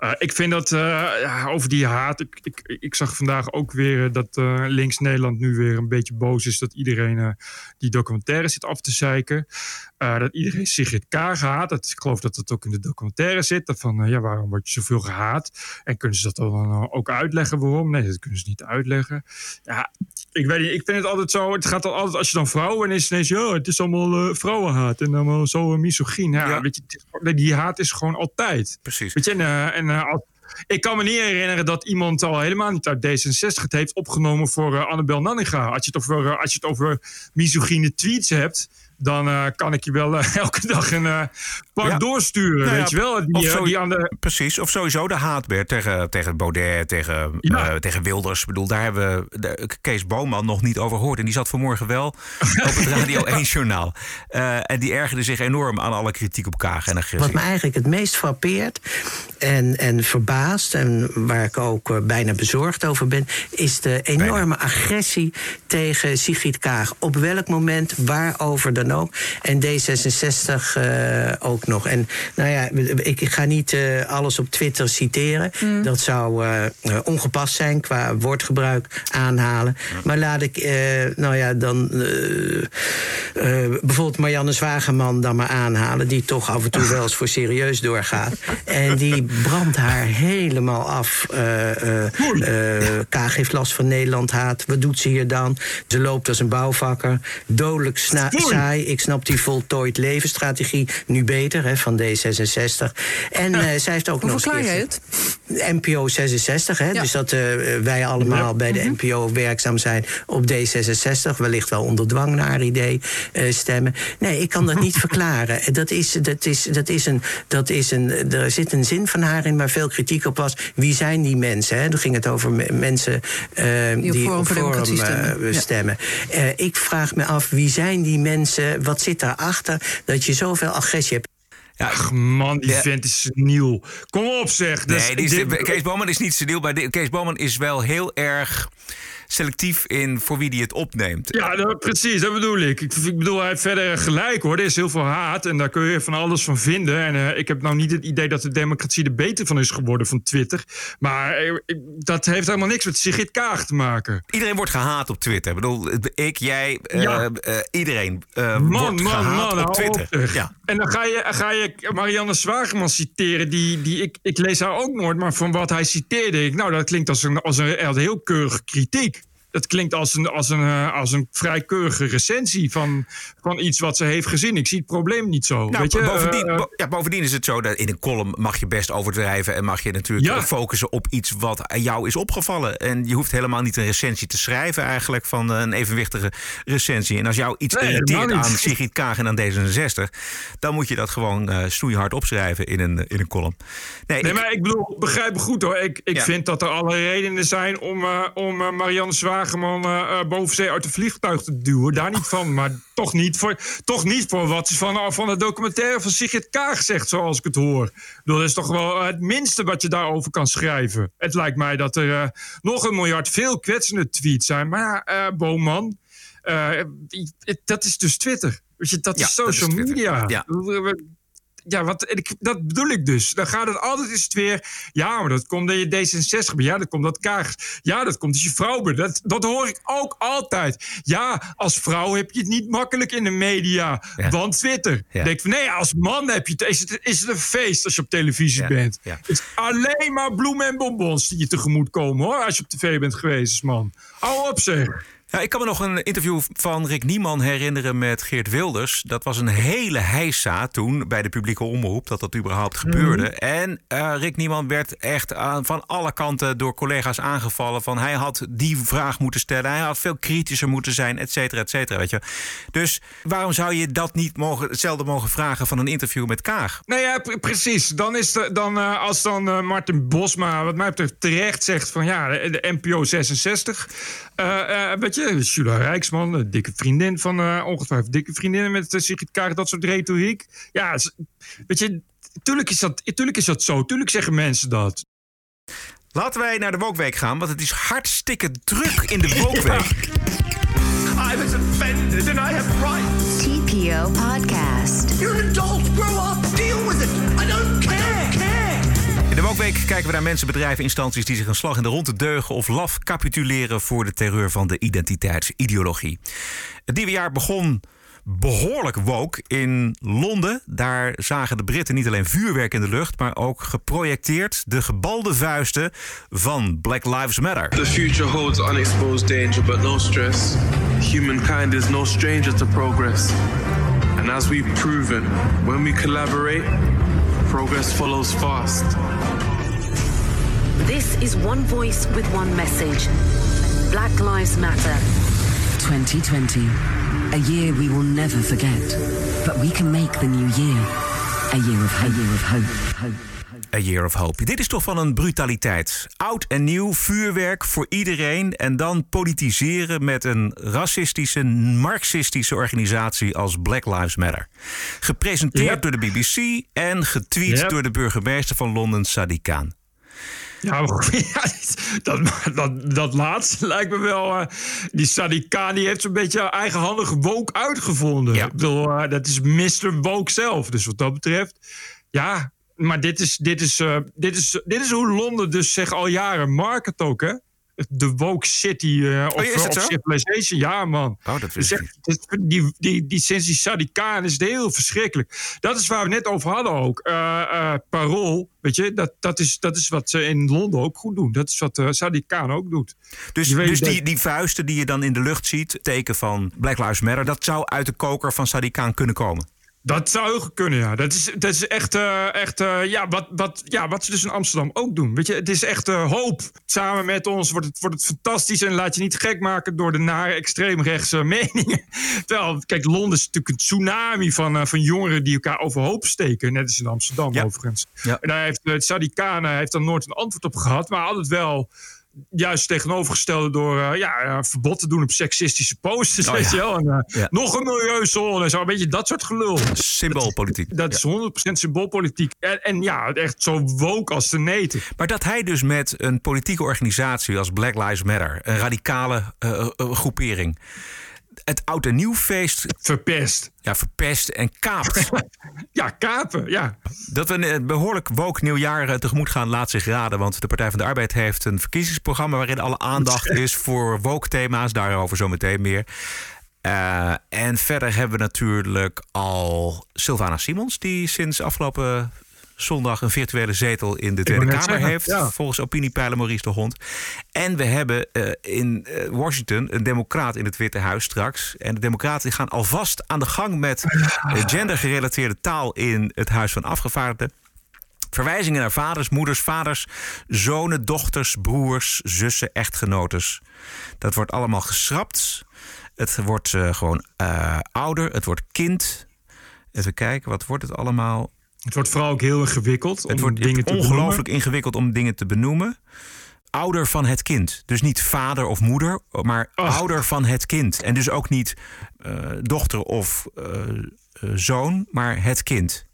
Uh, ik vind dat uh, ja, over die haat. Ik, ik, ik zag vandaag ook weer uh, dat uh, links Nederland nu weer een beetje boos is dat iedereen die documentaire zit af te zeiken. Dat iedereen Sigrid Kaag haat. Dat, ik geloof dat het ook in de documentaire zit. Dat van ja, waarom word je zoveel gehaat? En kunnen ze dat dan ook uitleggen waarom? Nee, dat kunnen ze niet uitleggen. Ja, ik weet niet. Ik vind het altijd zo. Het gaat dan altijd als je dan vrouwen en is ineens ja, het is allemaal vrouwenhaat en allemaal zo misogyn. Ja, ja. weet je, die haat is gewoon altijd. Precies. Weet je, en, uh, en uh, als, ik kan me niet herinneren dat iemand al helemaal niet uit D66 het heeft opgenomen voor uh, Annabel Nanninga. Als je het over, als je het over misogyne tweets hebt, dan uh, kan ik je wel uh, elke dag een uh, pak ja. doorsturen. Nou weet ja, je wel? Die, zo, die aan de... Precies, of sowieso de haatbeer tegen, tegen Baudet, tegen, ja. tegen Wilders. Ik bedoel, daar hebben we de, Kees Boman nog niet over gehoord. En die zat vanmorgen wel op het Radio 1-journaal. en die ergerde zich enorm aan alle kritiek op Kaag en agressie. Wat me eigenlijk het meest frappeert en, en verbaast... en waar ik ook bijna bezorgd over ben... is de enorme bijna. agressie tegen Sigrid Kaag. Op welk moment, waarover dan ook. En D66 uh, ook nog. En nou ja, ik, ga niet uh, alles op Twitter citeren. Mm. Dat zou uh, ongepast zijn qua woordgebruik aanhalen. Maar laat ik, nou ja, dan bijvoorbeeld Marianne Zwageman dan maar aanhalen. Die toch af en toe wel eens voor serieus doorgaat. En die brandt haar helemaal af. Kaag heeft last van Nederland haat. Wat doet ze hier dan? Ze loopt als een bouwvakker. Dodelijk saai. Ik snap die voltooid levensstrategie nu beter hè, van D66. En uh, zij heeft ook Hoe nog verklaar jij het? NPO 66, hè, ja. dus dat uh, wij allemaal ja. bij de NPO mm-hmm. werkzaam zijn op D66. Wellicht wel onder dwang naar idee uh, stemmen. Nee, ik kan dat niet verklaren. Dat is, dat is, dat is een, dat is een, er zit een zin van haar in waar veel kritiek op was. Wie zijn die mensen? Hè? Dan ging het over me, mensen die, die op Forum stemmen. stemmen. Ja. ik vraag me af, wie zijn die mensen? Wat zit daarachter dat je zoveel agressie hebt? Ja, Ach man, die ja. vent is nieuw. Kom op zeg. Nee, die is, dit... Kees Boman is niet seniel. Maar Kees Boman is wel heel erg selectief in voor wie die het opneemt. Ja, dat, precies, dat bedoel ik. ik. Ik bedoel, hij heeft verder gelijk hoor. Er is heel veel haat en daar kun je van alles van vinden. En eh, ik heb nou niet het idee dat de democratie er beter van is geworden van Twitter. Maar eh, dat heeft helemaal niks met Sigrid Kaag te maken. Iedereen wordt gehaat op Twitter. Ik bedoel, ik, jij, eh, Ja. iedereen Man, wordt man, gehaat man, op Twitter. op, ja. En dan ga je, ga je Marianne Zwageman citeren. Die, die, ik, ik lees haar ook nooit, maar van wat hij citeerde... Ik, nou, dat klinkt als een, als een, als een heel keurige kritiek. Dat klinkt als een, als een, eh, als een vrij keurige recensie van, van iets wat ze heeft gezien. Ik zie het probleem niet zo. Nou, weet je? bovendien, Eh, bo- ja, bovendien is het zo dat in een column mag je best overdrijven en mag je natuurlijk Ja. focussen op iets wat aan jou is opgevallen. En je hoeft helemaal niet een recensie te schrijven, eigenlijk van een evenwichtige recensie. En als jou iets Nee, irriteert aan. Sigrid Kaag en aan D66, dan moet je dat gewoon eh snoeihard opschrijven in een, in een column. Nee, Nee, ik- maar ik bedoel, begrijp me goed hoor. Ik, ik Ja. vind dat er alle redenen zijn om, eh, om Marianne Eh, eh, boven zee uit het vliegtuig te duwen. Daar niet van, maar toch niet voor, toch niet voor wat ze van, van de documentaire van Sigrid Kaag zegt, zoals ik het hoor. Dat is toch wel het minste wat je daarover kan schrijven. Het lijkt mij dat er eh, nog een miljard veel kwetsende tweets zijn. Maar ja, eh, Boman, dat is dus Twitter. Weet je, dat Ja, is dat is social media. Ja. Ja, wat, ik, dat bedoel ik dus. Dan gaat het altijd is het weer. Ja, maar dat komt dat je D66 bent. Ja, dat komt dat Kaag. Ja, dat komt als je vrouw bent. Dat, dat hoor ik ook altijd. Ja, als vrouw heb je het niet makkelijk in de media. Ja. Want Twitter. Ja. Denk van, nee, als man heb je het, is, het, is het een feest als je op televisie Ja. bent. Het is alleen maar bloemen en bonbons die je tegemoet komen hoor. Als je op tv bent geweest als man. Hou op zeg. Ja, ik kan me nog een interview van Rick Nieman herinneren met Geert Wilders. Dat was een hele heisa toen bij de publieke omroep dat dat überhaupt gebeurde. En eh, Rick Nieman werd echt aan, van alle kanten door collega's aangevallen. Van hij had die vraag moeten stellen, hij had veel kritischer moeten zijn, et cetera, et cetera. Weet je. Dus waarom zou je dat niet mogen, hetzelfde mogen vragen van een interview met Kaag? Nou ja, pre- precies. Dan is de, dan, eh, als dan eh, Martin Bosma, wat mij betreft, terecht zegt van ja, de, de NPO 66. eh, eh, weet je, Jula Rijksman, een dikke vriendin van eh, ongetwijfeld dikke vriendinnen met uh, Sigrid Kaag, dat soort retoriek. Ja, weet je, tuurlijk is dat, tuurlijk is dat zo. Tuurlijk zeggen mensen dat. Laten wij naar de Wokweek gaan, want het is hartstikke druk in de Wokweek. I was offended and I have rights. TPO Podcast. You're an adult. Grow up. Wokweek kijken we naar mensen, bedrijven, instanties die zich een slag in de ronde deugen of laf capituleren voor de terreur van de identiteitsideologie. Het nieuwe jaar begon behoorlijk woke in Londen. Daar zagen de Britten niet alleen vuurwerk in de lucht, maar ook geprojecteerd de gebalde vuisten van Black Lives Matter. The future holds unexposed danger, but no stress. Humankind is no stranger to progress. And as we've proven, when we collaborate, progress follows fast. This is one voice with one message. Black Lives Matter. 2020. A year we will never forget. But we can make the new year a year of hope. A year of hope. hope. A Year of Hope. Dit is toch van een brutaliteit. Oud en nieuw, vuurwerk voor iedereen. En dan politiseren met een racistische, marxistische organisatie als Black Lives Matter. Gepresenteerd door de BBC en getweet door de burgemeester van Londen, Sadiq Khan. Ja, dat, dat, dat laatste lijkt me wel. eh, die die heeft zo'n beetje eigenhandig woke uitgevonden. Ja. Ik bedoel, eh, dat is Mr. Woke zelf. Dus wat dat betreft, ja. Maar dit is, dit is, eh, dit is, dit is hoe Londen dus zeg al jaren market ook, hè? De woke city eh, of, Oh, of zo? civilization. Ja, man. Oh, dat Dus echt, die, die, die, sinds die Sadiq Khan is het heel verschrikkelijk. Dat is waar we net over hadden ook. Eh, eh, parool, weet je, dat, dat, is, dat is wat ze in Londen ook goed doen. Dat is wat eh Sadiq Khan ook doet. Dus, Je dus dat- die, die vuisten die je dan in de lucht ziet, teken van Black Lives Matter, dat zou uit de koker van Sadiq Khan kunnen komen. Dat zou heel goed kunnen, ja. Dat is, dat is echt, eh, echt eh, ja, wat, wat, ja, wat ze dus in Amsterdam ook doen. Weet je, het is echt eh, hoop. Samen met ons wordt het, wordt het fantastisch. En laat je niet gek maken door de nare extreemrechtse meningen. Terwijl, kijk, Londen is natuurlijk een tsunami van, van jongeren die elkaar overhoop steken. Net als in Amsterdam Ja. overigens. Ja. En daar heeft uh, Sadiq Khan heeft dan nooit een antwoord op gehad. Maar altijd wel juist tegenovergestelde door eh, ja, eh, verbod te doen op seksistische posters. Oh, weet ja. je wel? En, eh, Ja. Nog een milieuzone en zo. Een beetje dat soort gelul. Symboolpolitiek. Dat is 100% symboolpolitiek. En, en ja, echt zo woke als de neten. Maar dat hij dus met een politieke organisatie als Black Lives Matter, een radicale groepering, het oud en nieuwfeest verpest. Ja, verpest en kaapt. ja, kapen, ja. Dat we een behoorlijk woke nieuwjaar eh, tegemoet gaan, laat zich raden. Want de Partij van de Arbeid heeft een verkiezingsprogramma waarin alle aandacht is voor woke thema's. Daarover zometeen meer. Eh, en verder hebben we natuurlijk al Sylvana Simons, die sinds afgelopen zondag een virtuele zetel in de Tweede Kamer zeggen, heeft. ja. Volgens opiniepeiler Maurice de Hond. En we hebben eh, in eh, Washington een democraat in het Witte Huis straks. En de democraten gaan alvast aan de gang met eh, gendergerelateerde taal in het Huis van Afgevaardigden. Verwijzingen naar vaders, moeders, vaders, zonen, dochters, broers, zussen, echtgenotes. Dat wordt allemaal geschrapt. Het wordt gewoon ouder, het wordt kind. Even kijken, wat wordt het allemaal? Het wordt vooral ook heel ingewikkeld om Het wordt dingen te ongelooflijk ingewikkeld om dingen te benoemen. Ouder van het kind. Dus niet vader of moeder, maar ouder van het kind. En dus ook niet eh, dochter of eh, eh, zoon, maar het kind.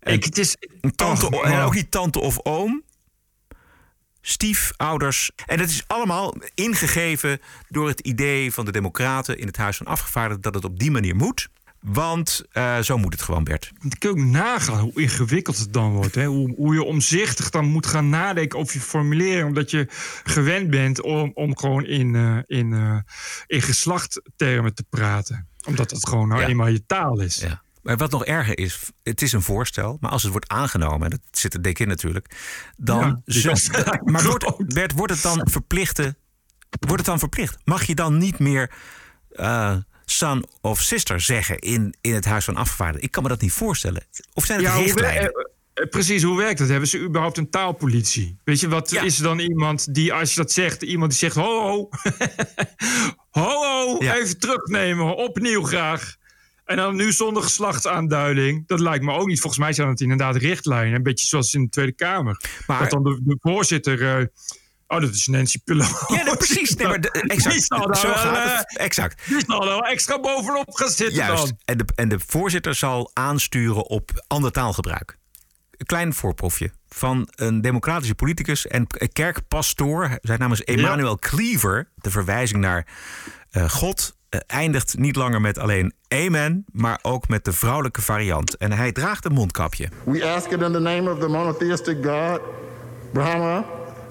Ik, het is, een tante, Oh, en ook niet tante of oom. Stiefouders. En het is allemaal ingegeven door het idee van de Democraten in het Huis van Afgevaardigden dat het op die manier moet. Want eh, zo moet het gewoon, Bert. Kun je ook nagaan hoe ingewikkeld het dan wordt. Hè? Hoe, hoe je omzichtig dan moet gaan nadenken over je formulering. Omdat je gewend bent om, om gewoon in, eh, in, eh, in geslachttermen te praten. Omdat dat gewoon nou Ja. eenmaal je taal is. Ja. Maar wat nog erger is, het is een voorstel, maar als het wordt aangenomen, en dat zit er dik in natuurlijk, dan. Ja, zo- maar wordt, Bert, wordt het dan verplichte? Wordt het dan verplicht? Mag je dan niet meer son of sister zeggen in, in het Huis van Afgevaardigden? Ik kan me dat niet voorstellen. Of zijn het Ja, hoe richtlijnen? eh, eh, precies, hoe werkt dat? Hebben ze überhaupt een taalpolitie? Weet je, wat is er dan iemand die, als je dat zegt, iemand die zegt: ho, ho, ho, ho, even terugnemen, opnieuw graag. En dan nu zonder geslachtsaanduiding. Dat lijkt me ook niet. Volgens mij zijn het inderdaad richtlijnen. Een beetje zoals in de Tweede Kamer. Maar- dat dan de, de voorzitter. eh, oh, dat is Nancy Pelosi. Ja, precies. Nee, maar de- exact. Die zal daar Zo wel, gaat eh, het. Exact. Die zal er wel extra bovenop gaan zitten Juist. dan. En de, en de voorzitter zal aansturen op ander taalgebruik. Een klein voorproefje van een democratische politicus en kerkpastoor. Zijn naam is Emmanuel Cleaver. De verwijzing naar eh, God eh, eindigt niet langer met alleen amen, maar ook met de vrouwelijke variant. En hij draagt een mondkapje. We ask it in the name of the monotheistic God, Brahma,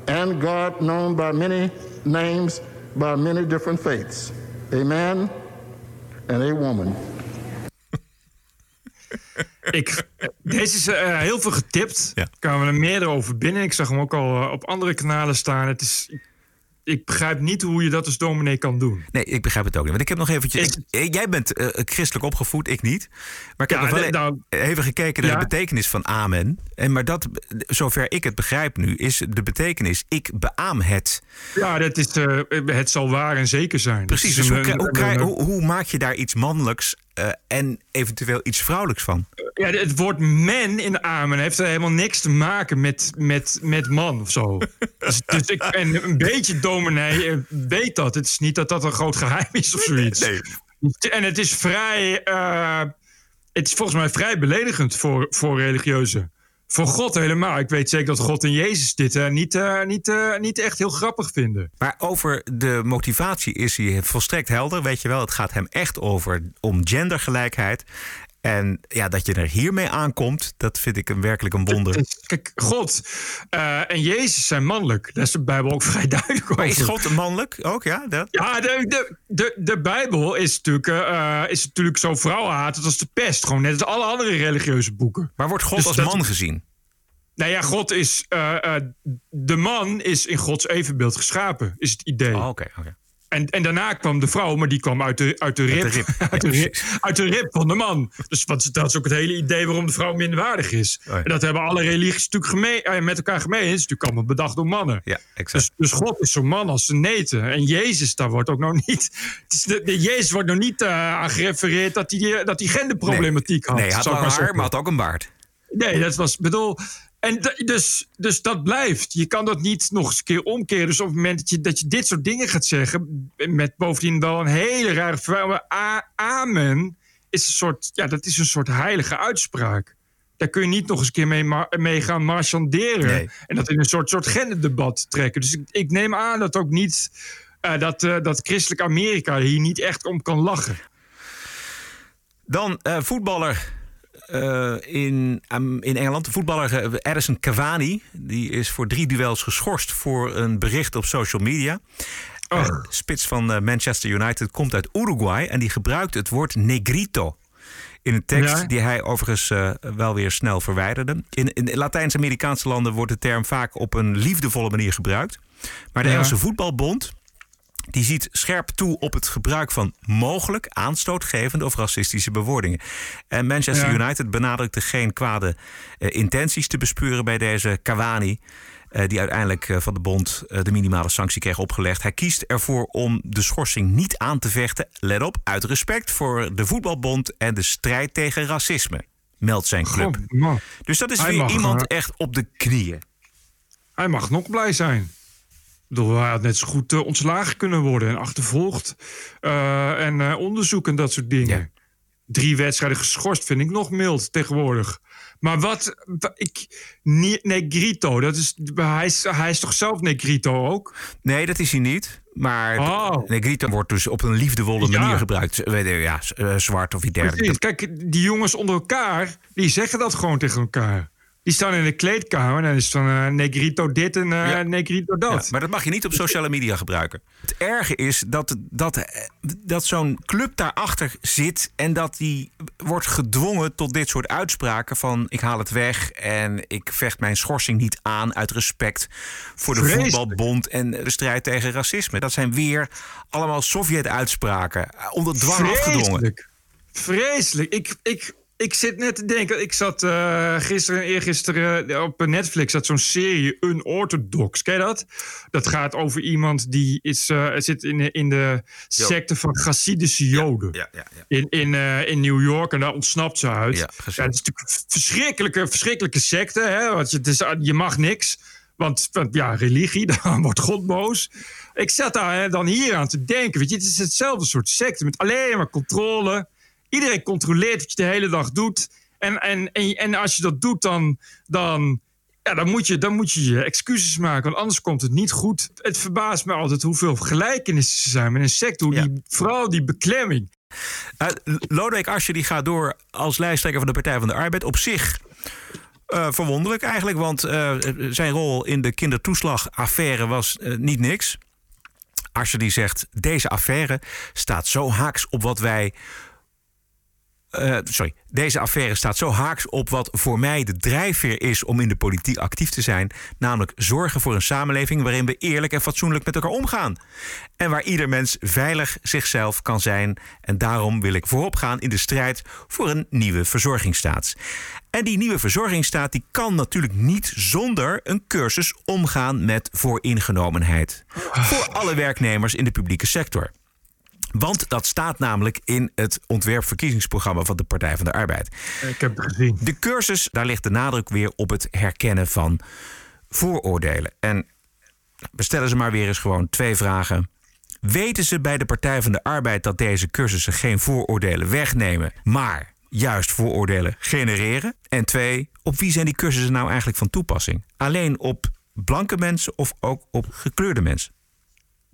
and God known by many names, by many different faiths. A man and a woman. Ik, deze is eh, heel veel getipt. Ja. kwamen er meerdere over binnen. Ik zag hem ook al eh, op andere kanalen staan. Het is, ik, ik begrijp niet hoe je dat als dominee kan doen. Nee, ik begrijp het ook niet. Want ik heb nog eventjes... ik- eh, jij bent eh, christelijk opgevoed, ik niet. Maar ik heb nog wel nou- e- even gekeken naar Ja. de betekenis van amen. En maar dat, zover ik het begrijp nu, is de betekenis... ik beaam het. Ja, dat is, eh, het zal waar en zeker zijn. Precies, dus hoe, hoe, hoe maak je daar iets mannelijks eh, en eventueel iets vrouwelijks van? Ja, het woord men in amen heeft er helemaal niks te maken met, met, met man of zo. dus, dus ik, en een beetje dominee eh, weet dat. Het is niet dat dat een groot geheim is of zoiets. En het is vrij... eh, het is volgens mij vrij beledigend voor, voor religieuzen. Voor God helemaal. Ik weet zeker dat God en Jezus dit eh, niet, eh, niet, eh, niet echt heel grappig vinden. Maar over de motivatie is hij volstrekt helder. Weet je wel, het gaat hem echt over om gendergelijkheid. En ja, dat je er hiermee aankomt, dat vind ik een werkelijk een wonder. Kijk, God eh, en Jezus zijn mannelijk. Daar is de Bijbel ook vrij duidelijk over. Maar is God mannelijk ook? Ja, dat? Ja, de, de, de, de Bijbel is natuurlijk, eh, is natuurlijk zo vrouwenhatend als de pest. Gewoon net als alle andere religieuze boeken. Maar wordt God Dus als dat- man gezien? Nou ja, God is... eh, de man is in Gods evenbeeld geschapen, is het idee. Oh, Oké, oké. En, en daarna kwam de vrouw, maar die kwam uit de, uit de, rib, de rib. uit, de rib uit de rib van de man. Dus wat, dat is ook het hele idee waarom de vrouw minderwaardig is. Oh ja. En dat hebben alle religies natuurlijk gemeen, eh, met elkaar gemeen. Het is natuurlijk allemaal bedacht door mannen. Ja, exact. Dus, dus God is zo'n man als ze neten. En Jezus, daar wordt ook nog niet. De, de Jezus wordt nog niet eh, aan gerefereerd dat hij, die- dat hij genderproblematiek had. Nee, hij had lang haar, maar had ook een baard. Nee, dat was, bedoel, En dus, dus dat blijft. Je kan dat niet nog eens een keer omkeren. Dus op het moment dat je, dat je dit soort dingen gaat zeggen, met bovendien wel een hele rare. Amen is een soort, ja, dat is een soort heilige uitspraak. Daar kun je niet nog eens een keer mee, mee gaan marchanderen. En dat in een soort, soort genderdebat trekken. Dus ik, ik neem aan dat ook niet. Uh, dat, uh, dat christelijk Amerika hier niet echt om kan lachen. Dan uh, voetballer uh, in, um, in Engeland. De voetballer Edison Cavani. Die is voor drie duels geschorst voor een bericht op social media. Oh. Uh, spits van Manchester United komt uit Uruguay. En die gebruikt het woord negrito. In een tekst Ja. die hij overigens uh, wel weer snel verwijderde. In, in Latijns-Amerikaanse landen wordt de term vaak op een liefdevolle manier gebruikt. Maar de Ja. Engelse voetbalbond die ziet scherp toe op het gebruik van mogelijk aanstootgevende of racistische bewoordingen. En Manchester Ja. United benadrukte geen kwade eh, intenties te bespeuren bij deze Cavani. eh, die uiteindelijk eh, van de bond de minimale sanctie kreeg opgelegd. Hij kiest ervoor om de schorsing niet aan te vechten. Let op, uit respect voor de voetbalbond en de strijd tegen racisme. Meldt zijn club. God. Dus dat is Hij weer iemand echt op de knieën. Hij mag nog blij zijn. Bedoel, hij had net zo goed eh, ontslagen kunnen worden en achtervolgd. eh, en eh, onderzoek en dat soort dingen. Drie wedstrijden geschorst vind ik nog mild tegenwoordig. Maar wat, wa- ik, Ne- Negrito, dat is, hij, is, hij is toch zelf Negrito ook? Nee, dat is hij niet. Maar Oh. negrito wordt dus op een liefdevolle Ja. manier gebruikt. Ja, zwart of iets dergelijks. Kijk, die jongens onder elkaar, die zeggen dat gewoon tegen elkaar. Die staan in de kleedkamer en dan is van eh, Negrito dit en eh, Negrito dat. Ja, maar dat mag je niet op sociale media gebruiken. Het erge is dat, dat, eh, dat zo'n club daarachter zit en dat die wordt gedwongen tot dit soort uitspraken van ik haal het weg en ik vecht mijn schorsing niet aan uit respect voor de Vreselijk. voetbalbond en de strijd tegen racisme. Dat zijn weer allemaal Sovjet-uitspraken, onder dwang afgedwongen. Vreselijk. Vreselijk. Ik, ik, ik zit net te denken. Ik zat eh, gisteren en eergisteren op Netflix. zat zo'n serie Unorthodox. Ken je dat? Dat gaat over iemand die is, eh, zit in, de- in de secte van Hasidische Joden. Ja, ja, ja. In, in, eh, in New York en daar ontsnapt ze uit. Ja, het is natuurlijk een verschrikkelijke, verschrikkelijke secte. Hè? Want je, het is, je mag niks. Want, want ja, religie, dan wordt God boos. Ik zat daar hè, dan hier aan te denken. Weet je, het is hetzelfde soort secte met alleen maar controle. Iedereen controleert wat je de hele dag doet. En, en, en, en als je dat doet, dan, dan, ja, dan, moet je, dan moet je je excuses maken. Want anders komt het niet goed. Het verbaast me altijd hoeveel gelijkenissen er zijn met een die, vooral die beklemming. Uh, Lodewijk Asscher die gaat door als lijsttrekker van de Partij van de Arbeid. Op zich uh, verwonderlijk eigenlijk, want uh, zijn rol in de kindertoeslagaffaire was niet niks. Asscher die zegt, deze affaire staat zo haaks op wat wij... Uh, sorry, deze affaire staat zo haaks op wat voor mij de drijfveer is om in de politiek actief te zijn. Namelijk zorgen voor een samenleving waarin we eerlijk en fatsoenlijk met elkaar omgaan. En waar ieder mens veilig zichzelf kan zijn. En daarom wil ik voorop gaan in de strijd voor een nieuwe verzorgingsstaat. En die nieuwe verzorgingsstaat die kan natuurlijk niet zonder een cursus omgaan met vooringenomenheid. Voor alle werknemers in de publieke sector. Want dat staat namelijk in het ontwerpverkiezingsprogramma van de Partij van de Arbeid. Ik heb het gezien. De cursus, daar ligt de nadruk weer op het herkennen van vooroordelen. En we stellen ze maar weer eens gewoon twee vragen. Weten ze bij de Partij van de Arbeid dat deze cursussen geen vooroordelen wegnemen, maar juist vooroordelen genereren? En twee, op wie zijn die cursussen nou eigenlijk van toepassing? Alleen op blanke mensen of ook op gekleurde mensen?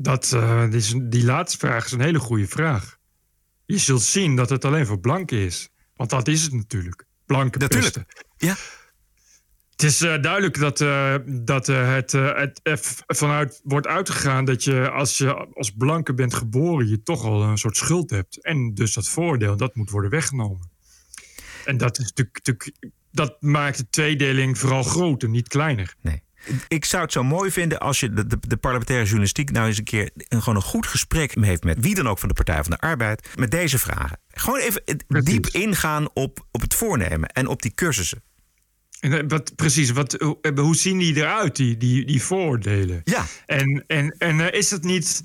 Dat, uh, die, is, die, laatste vraag is een hele goede vraag. Je zult zien dat het alleen voor blanken is. Want dat is het natuurlijk. Blanke natuurlijk. pesten. Ja. Het is uh, duidelijk dat, uh, dat het, het vanuit wordt uitgegaan dat je als je als blanke bent geboren, je toch al een soort schuld hebt. En dus dat voordeel, dat moet worden weggenomen. En dat is natuurlijk, natuurlijk dat maakt de tweedeling vooral groter, niet kleiner. Nee. Ik zou het zo mooi vinden als je de, de, de, parlementaire journalistiek nou eens een keer een, gewoon een goed gesprek heeft met wie dan ook van de Partij van de Arbeid. Met deze vragen. Gewoon even precies. diep ingaan op, op het voornemen en op die cursussen. En wat, precies, wat, hoe, hoe zien die eruit, die, die, die vooroordelen? Ja. En, en, en is het niet.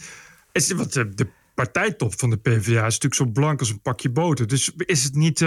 Is, wat, de, de, partijtop van de PvdA is natuurlijk zo blank als een pakje boter. Dus is het niet.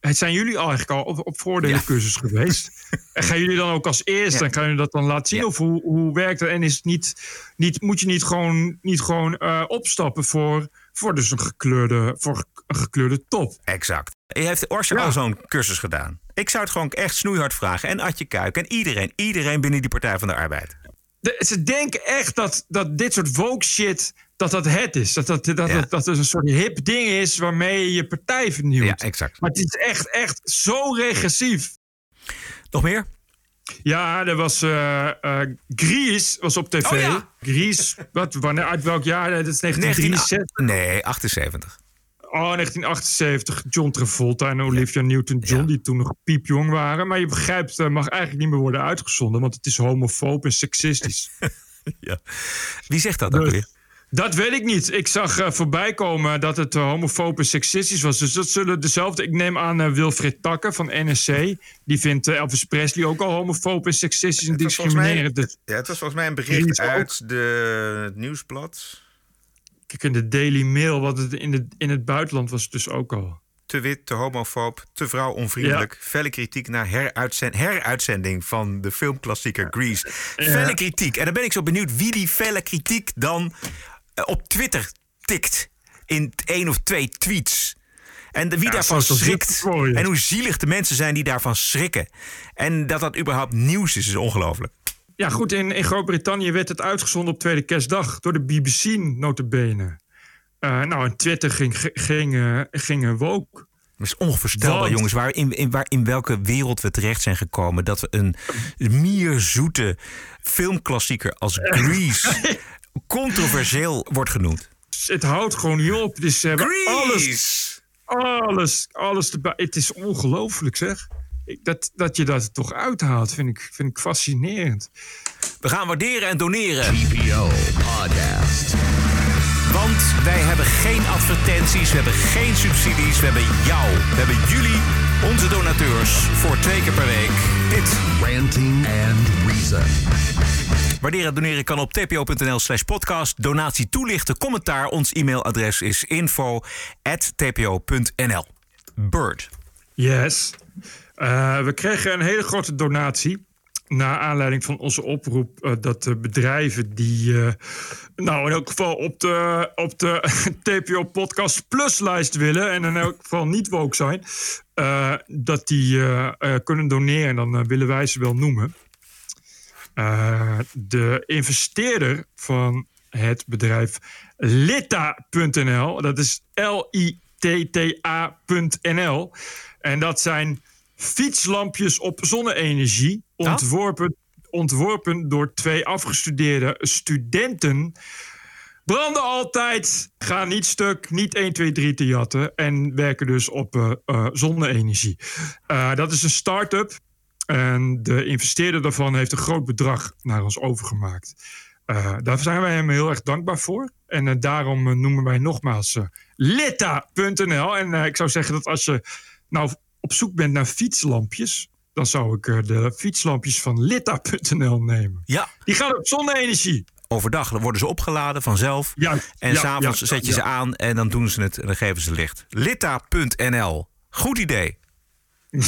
het zijn jullie al eigenlijk al op, op voordeelencursus geweest? En gaan jullie dan ook als eerste? En gaan jullie dat dan laten zien? Of hoe, hoe werkt dat? En is het niet, niet, moet je niet gewoon, niet gewoon eh, opstappen voor, voor dus een gekleurde, voor een gekleurde top? Exact. Je heeft Orson al zo'n cursus gedaan. Ik zou het gewoon echt snoeihard vragen. En Adje Kuik en iedereen. Iedereen binnen die Partij van de Arbeid. De- ze denken echt dat, dat dit soort woke shit. Dat dat het is. Dat dat, dat, dat, een soort hip ding is waarmee je je partij vernieuwt. Ja, exact. Maar het is echt, echt zo regressief. Nog meer? Ja, er was eh eh, Grease was op tv. Oh ja. Grease, wat, wanneer, uit welk jaar? Dat is 1963. Nee, 78. Oh, 1978. John Travolta en Olivia Newton-John, die toen nog piepjong waren. Maar je begrijpt, het mag eigenlijk niet meer worden uitgezonden, want het is homofoob en seksistisch. ja. Wie zegt dat ook Dus- weer? Dat weet ik niet. Ik zag eh, voorbij komen dat het uh, homofoob en seksistisch was. Dus dat zullen dezelfde. Ik neem aan eh, Wilfred Takke van NSC. Die vindt Elvis Presley ook al homofoob en seksistisch en discriminerend. Dus Ja, het was volgens mij een bericht uit de, het nieuwsblad. Kijk in de Daily Mail, wat het in, de, in het buitenland was het dus ook al. Te wit, te homofoob, te vrouwonvriendelijk. Felle kritiek naar heruitzend, heruitzending van de filmklassieker Grease. Ja. Felle kritiek. En dan ben ik zo benieuwd wie die felle kritiek dan eh, op Twitter tikt. In één of twee tweets. En de- wie Ja, daarvan schrikt. En hoe zielig de mensen zijn die daarvan schrikken. En dat dat überhaupt nieuws is, is ongelooflijk. Ja, goed, in, in Groot-Brittannië werd het uitgezonden op Tweede Kerstdag door de BBC, notabene. Eh nou, en Twitter ging, ging, eh, ging eh, woke. Het is onvoorstelbaar, Want- jongens, waar in, in, waar, in welke wereld we terecht zijn gekomen. Dat we een mierzoete filmklassieker als Grease controversieel wordt genoemd. Het houdt gewoon niet op. Dus ze hebben Grease! alles, alles, alles erbij. Het is ongelooflijk, zeg. Dat, dat je dat er toch uithaalt, vind ik, vind ik fascinerend. We gaan waarderen en doneren. TPO Podcast. Want wij hebben geen advertenties, we hebben geen subsidies, we hebben jou. We hebben jullie, onze donateurs, voor twee keer per week. Dit. Ranting and Reason. Waarderen en doneren kan op tpo.nl slash podcast. Donatie toelichten, commentaar. Ons e-mailadres is info.tpo.nl. Bird. Yes. Eh, we kregen een hele grote donatie. Naar aanleiding van onze oproep eh, dat de bedrijven die. eh, nou, in elk geval op de, op de TPO Podcast Plus lijst willen. en in elk geval niet woke zijn. dat die kunnen doneren. Dan willen wij ze wel noemen. De investeerder van het bedrijf Litta.nl. Dat is L-I-T-T-A.nl. En dat zijn fietslampjes op zonne-energie. Ontworpen, ontworpen door twee afgestudeerde studenten. Branden altijd, gaan niet stuk, niet 1, 2, 3 te jatten. En werken dus op eh, zonne-energie. Eh, dat is een start-up. En de investeerder daarvan heeft een groot bedrag naar ons overgemaakt. Daar zijn wij hem heel erg dankbaar voor. En daarom noemen wij nogmaals litta.nl. En ik zou zeggen dat als je nou op zoek bent naar fietslampjes... dan zou ik eh, de fietslampjes van litta.nl nemen. Ja. Die gaan op zonne-energie. Overdag worden ze opgeladen vanzelf. Juist, En ja, s'avonds ja, zet je ja. ze aan en dan doen ze het en dan geven ze licht. Litta.nl. Goed idee.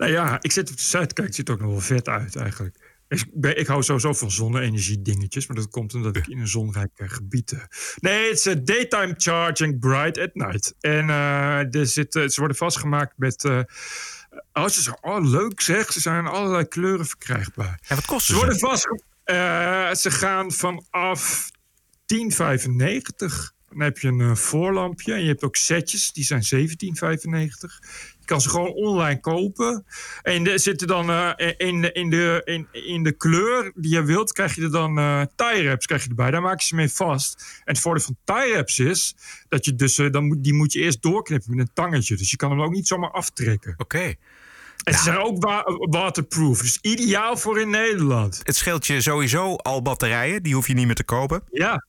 Nou ja, ik zit op de site. Kijk, het ziet er ook nog wel vet uit eigenlijk. Ik, ben, ik hou sowieso van zonne-energie dingetjes. Maar dat komt omdat ik in een zonrijk gebied... eh, Nee, het is eh, daytime charging bright at night. En eh, er zit, ze worden vastgemaakt met... oh, ze zijn, oh, leuk zeg. Ze zijn allerlei kleuren verkrijgbaar. En wat kosten Ze worden vastgemaakt... ze gaan vanaf 10,95. Dan heb je een voorlampje. En je hebt ook setjes. Die zijn 17,95. Kan ze gewoon online kopen. En er zitten dan eh, in, de, in, de, in, in de kleur die je wilt, krijg je er dan eh tie wraps krijg je erbij. Daar maak je ze mee vast. En het voordeel van tie wraps is dat je dus, eh, dan moet, die moet je eerst doorknippen met een tangetje. Dus je kan hem ook niet zomaar aftrekken. Oké. En ze zijn ook wa- waterproof. Dus ideaal voor in Nederland. Het scheelt je sowieso al batterijen. Die hoef je niet meer te kopen. Ja.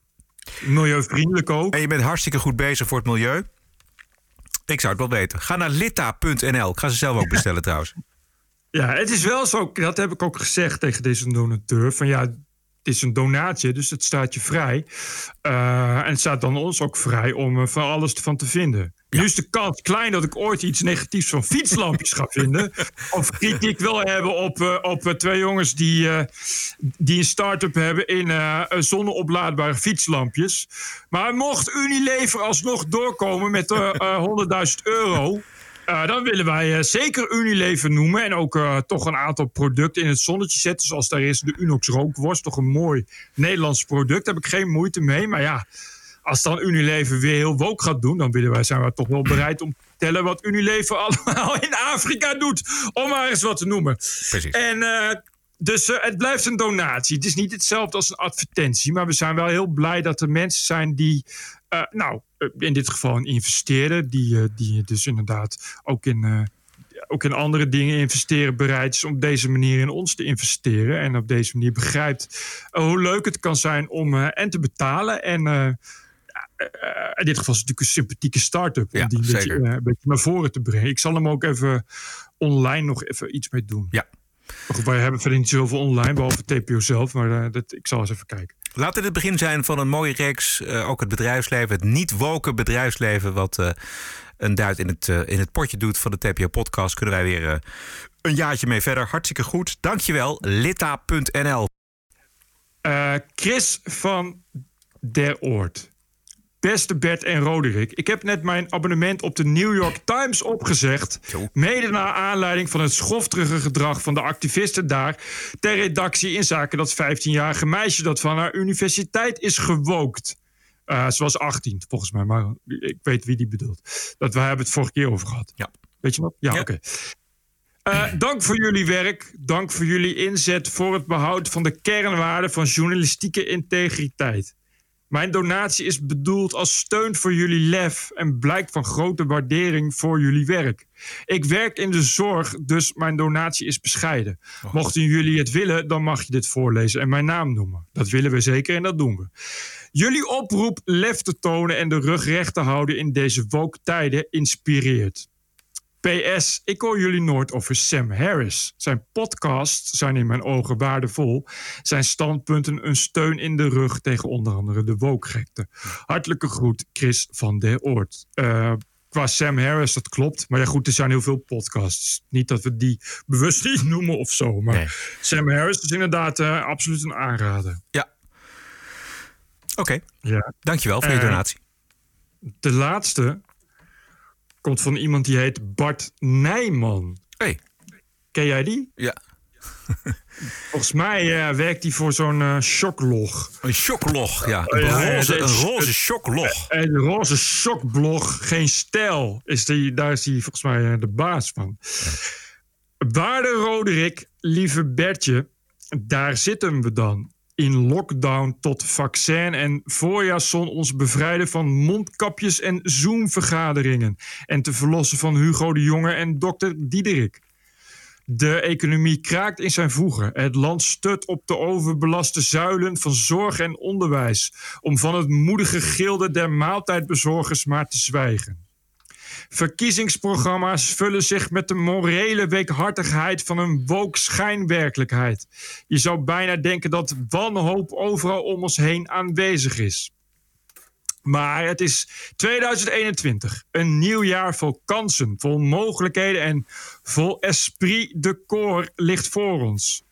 Milieuvriendelijk ook. En je bent hartstikke goed bezig voor het milieu. Ik zou het wel weten. Ga naar litta.nl. Ik ga ze zelf ook bestellen trouwens. Ja, het is wel zo, dat heb ik ook gezegd tegen deze donateur. Van ja, het is een donatie, dus het staat je vrij. Uh, en het staat dan ons ook vrij om er van alles van te vinden. Nu is de kans klein dat ik ooit iets negatiefs van fietslampjes ga vinden. Of kritiek wil hebben op, uh, op uh, twee jongens die, uh, die een start-up hebben in zonneoplaadbare fietslampjes. Maar mocht Unilever alsnog doorkomen met 100.000 euro. Uh, dan willen wij uh, zeker Unilever noemen. En ook uh, toch een aantal producten in het zonnetje zetten. Zoals daar is de Unox rookworst. Toch een mooi Nederlands product. Daar heb ik geen moeite mee. Maar ja, als dan Unilever weer heel woke gaat doen. Dan willen wij, zijn we toch wel bereid om te vertellen wat Unilever allemaal in Afrika doet. Om maar eens wat te noemen. Precies. En dus het blijft een donatie. Het is niet hetzelfde als een advertentie. Maar we zijn wel heel blij dat er mensen zijn die. Uh, nou, in dit geval een investeerder. Die, uh, die dus inderdaad ook in, ook in andere dingen investeren. Bereid is om op deze manier in ons te investeren. En op deze manier begrijpt hoe leuk het kan zijn om en te betalen. En in dit geval is het natuurlijk een sympathieke start-up. Ja, om die een beetje, een beetje naar voren te brengen. Ik zal hem ook even online nog even iets mee doen. Ja. Wij hebben verder niet zoveel online, behalve TPO zelf. Maar uh, dat, ik zal eens even kijken. Laat dit het begin zijn van een mooie reeks. Uh, ook het bedrijfsleven, het niet-woken bedrijfsleven... wat uh, een duit in het, in het potje doet van de TPO-podcast... kunnen wij weer een jaartje mee verder. Hartstikke goed. Dankjewel, litta.nl. Chris van der Oort. Beste Bert en Roderick, ik heb net mijn abonnement op de New York Times opgezegd. Mede naar aanleiding van het schofterige gedrag van de activisten daar. ter redactie in zaken dat 15-jarige meisje dat van haar universiteit is gewookt. Uh, ze was 18 volgens mij, maar ik weet wie die bedoelt. Dat we hebben het vorige keer over gehad. Ja. Weet je wat? Ja, ja. oké. Okay. Uh, dank voor jullie werk. Dank voor jullie inzet voor het behoud van de kernwaarden van journalistieke integriteit. Mijn donatie is bedoeld als steun voor jullie lef en blijk van grote waardering voor jullie werk. Ik werk in de zorg, dus mijn donatie is bescheiden. Oh. Mochten jullie het willen, dan mag je dit voorlezen en mijn naam noemen. Dat willen we zeker en dat doen we. Jullie oproep lef te tonen en de rug recht te houden in deze woke tijden inspireert. PS, ik hoor jullie nooit over Sam Harris. Zijn podcasts zijn in mijn ogen waardevol. Zijn standpunten een steun in de rug tegen onder andere de wookgekte. Hartelijke groet, Chris van der Oort. Uh, qua Sam Harris, dat klopt. Maar ja, goed, er zijn heel veel podcasts. Niet dat we die bewust niet noemen of zo. Maar nee. Sam Harris is inderdaad uh, absoluut een aanrader. Ja. Oké. Okay. Ja. Dankjewel voor je Uh, donatie. De laatste komt van iemand die heet Bart Nijman. Hey. Ken jij die? Ja. Volgens mij uh, werkt hij voor zo'n uh, shocklog. Een shocklog, ja. Een, Ja, roze, een roze shocklog. Een roze shockblog, geen stijl. Is die, daar is hij volgens mij eh, de baas van. Waarde Roderick, lieve Bertje, daar zitten we dan. In lockdown tot vaccin en voorjaarszon ons bevrijden van mondkapjes en Zoom-vergaderingen. En te verlossen van Hugo de Jonge en dokter Diederik. De economie kraakt in zijn voegen. Het land stut op de overbelaste zuilen van zorg en onderwijs. Om van het moedige gilde der maaltijdbezorgers maar te zwijgen. Verkiezingsprogramma's vullen zich met de morele weekhartigheid van een woke schijnwerkelijkheid. Je zou bijna denken dat wanhoop overal om ons heen aanwezig is. Maar het is 2021, een nieuw jaar vol kansen, vol mogelijkheden en vol esprit de corps ligt voor ons.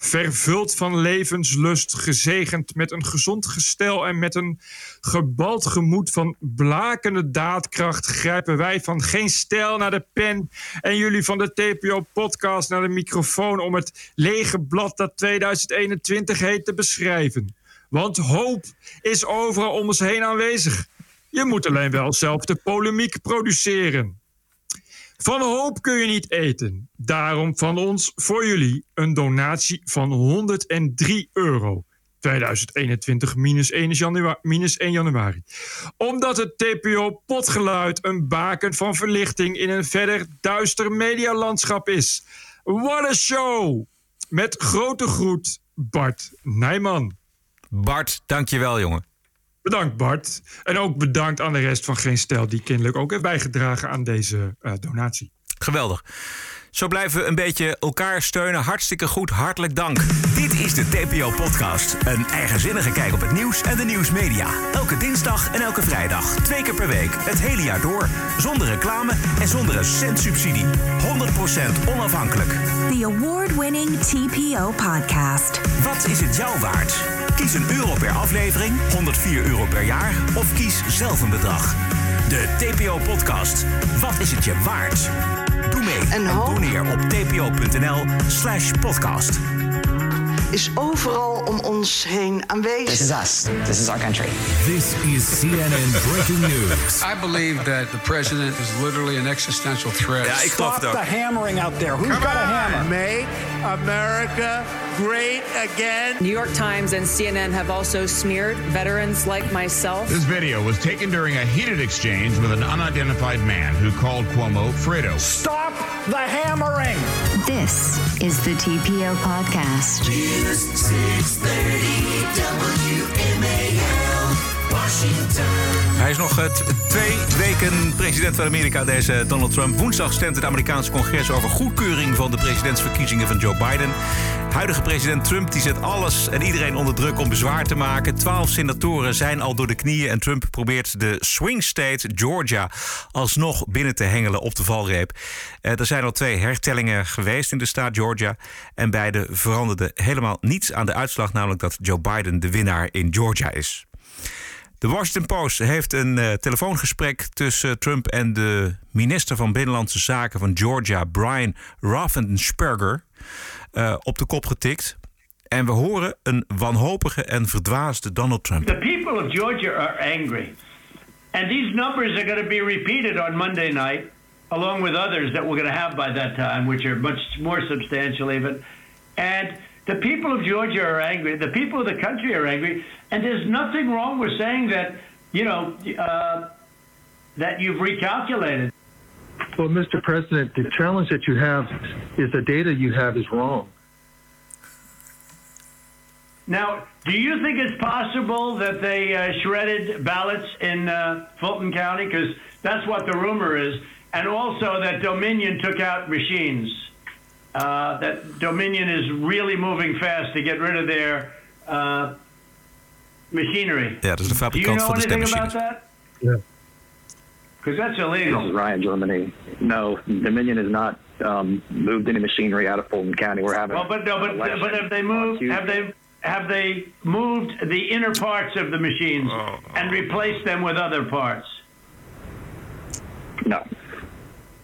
Vervuld van levenslust, gezegend met een gezond gestel en met een gebald gemoed van blakende daadkracht, grijpen wij van geen stijl naar de pen en jullie van de TPO-podcast naar de microfoon om het lege blad dat 2021 heet te beschrijven. Want hoop is overal om ons heen aanwezig. Je moet alleen wel zelf de polemiek produceren. Van hoop kun je niet eten. Daarom van ons voor jullie een donatie van 103 euro. 2021 minus 1, janua minus 1 januari. Omdat het TPO-potgeluid een baken van verlichting in een verder duister medialandschap is. What a show! Met grote groet, Bart Nijman. Bart, dankjewel jongen. Bedankt Bart. En ook bedankt aan de rest van Geen Stijl... die kennelijk ook heeft bijgedragen aan deze uh, donatie. Geweldig. Zo blijven we een beetje elkaar steunen. Hartstikke goed, hartelijk dank. Dit is de TPO-podcast. Een eigenzinnige kijk op het nieuws en de nieuwsmedia. Elke dinsdag en elke vrijdag. Twee keer per week. Het hele jaar door. Zonder reclame en zonder een cent subsidie. 100% onafhankelijk. The award-winning TPO podcast. Wat is het jou waard? Kies een euro per aflevering, 104 euro per jaar of kies zelf een bedrag. De TPO-podcast. Wat is het je waard? Doe mee en doneer op tpo.nl slash podcast. is overal om ons heen aanwezig. This is us. This is our country. This is CNN breaking news. I believe that the president is literally an existential threat. Ja, ik geloof het ook. the hammering out there. Who's Come got a on, hammer? Make America great again. New York Times and CNN have also smeared veterans like myself. This video was taken during a heated exchange with an unidentified man who called Cuomo Fredo. Stop the hammering! This is the TPO podcast. News 630 WMAL, Washington. Hij is nog eh, twee weken president van Amerika, deze Donald Trump. Woensdag stemt het Amerikaanse congres over goedkeuring van de presidentsverkiezingen van Joe Biden. Huidige president Trump die zet alles en iedereen onder druk om bezwaar te maken. Twaalf senatoren zijn al door de knieën en Trump probeert de swing state Georgia alsnog binnen te hengelen op de valreep. Eh, er zijn al twee hertellingen geweest in de staat Georgia en beide veranderden helemaal niets aan de uitslag, namelijk dat Joe Biden de winnaar in Georgia is. De Washington Post heeft een eh, telefoongesprek tussen Trump en de minister van Binnenlandse Zaken van Georgia, Brian Raffensperger, eh, op de kop getikt. En we horen een wanhopige en verdwaasde Donald Trump. The people of Georgia are angry. And these numbers are going to be repeated on Monday night, along with others that we're going to have by that time, which are much more substantial even. And the people of Georgia are angry. The people of the country are angry. And there's nothing wrong with saying that, you know, uh, that you've recalculated. Well, Mr. President, the challenge that you have is the data you have is wrong. Now, do you think it's possible that they uh, shredded ballots in uh, Fulton County? Because that's what the rumor is. And also that Dominion took out machines. Uh, that Dominion is really moving fast to get rid of their uh, machinery. Ja, dat is de Do you fabrikant know van de anything about that? Yeah. Because that's illegal. This is Ryan, Germany. No, Dominion has not um, moved any machinery out of Fulton County. We're having. Well, but no, but but have they moved? Have they have they moved the inner parts of the machines and replaced them with other parts? No,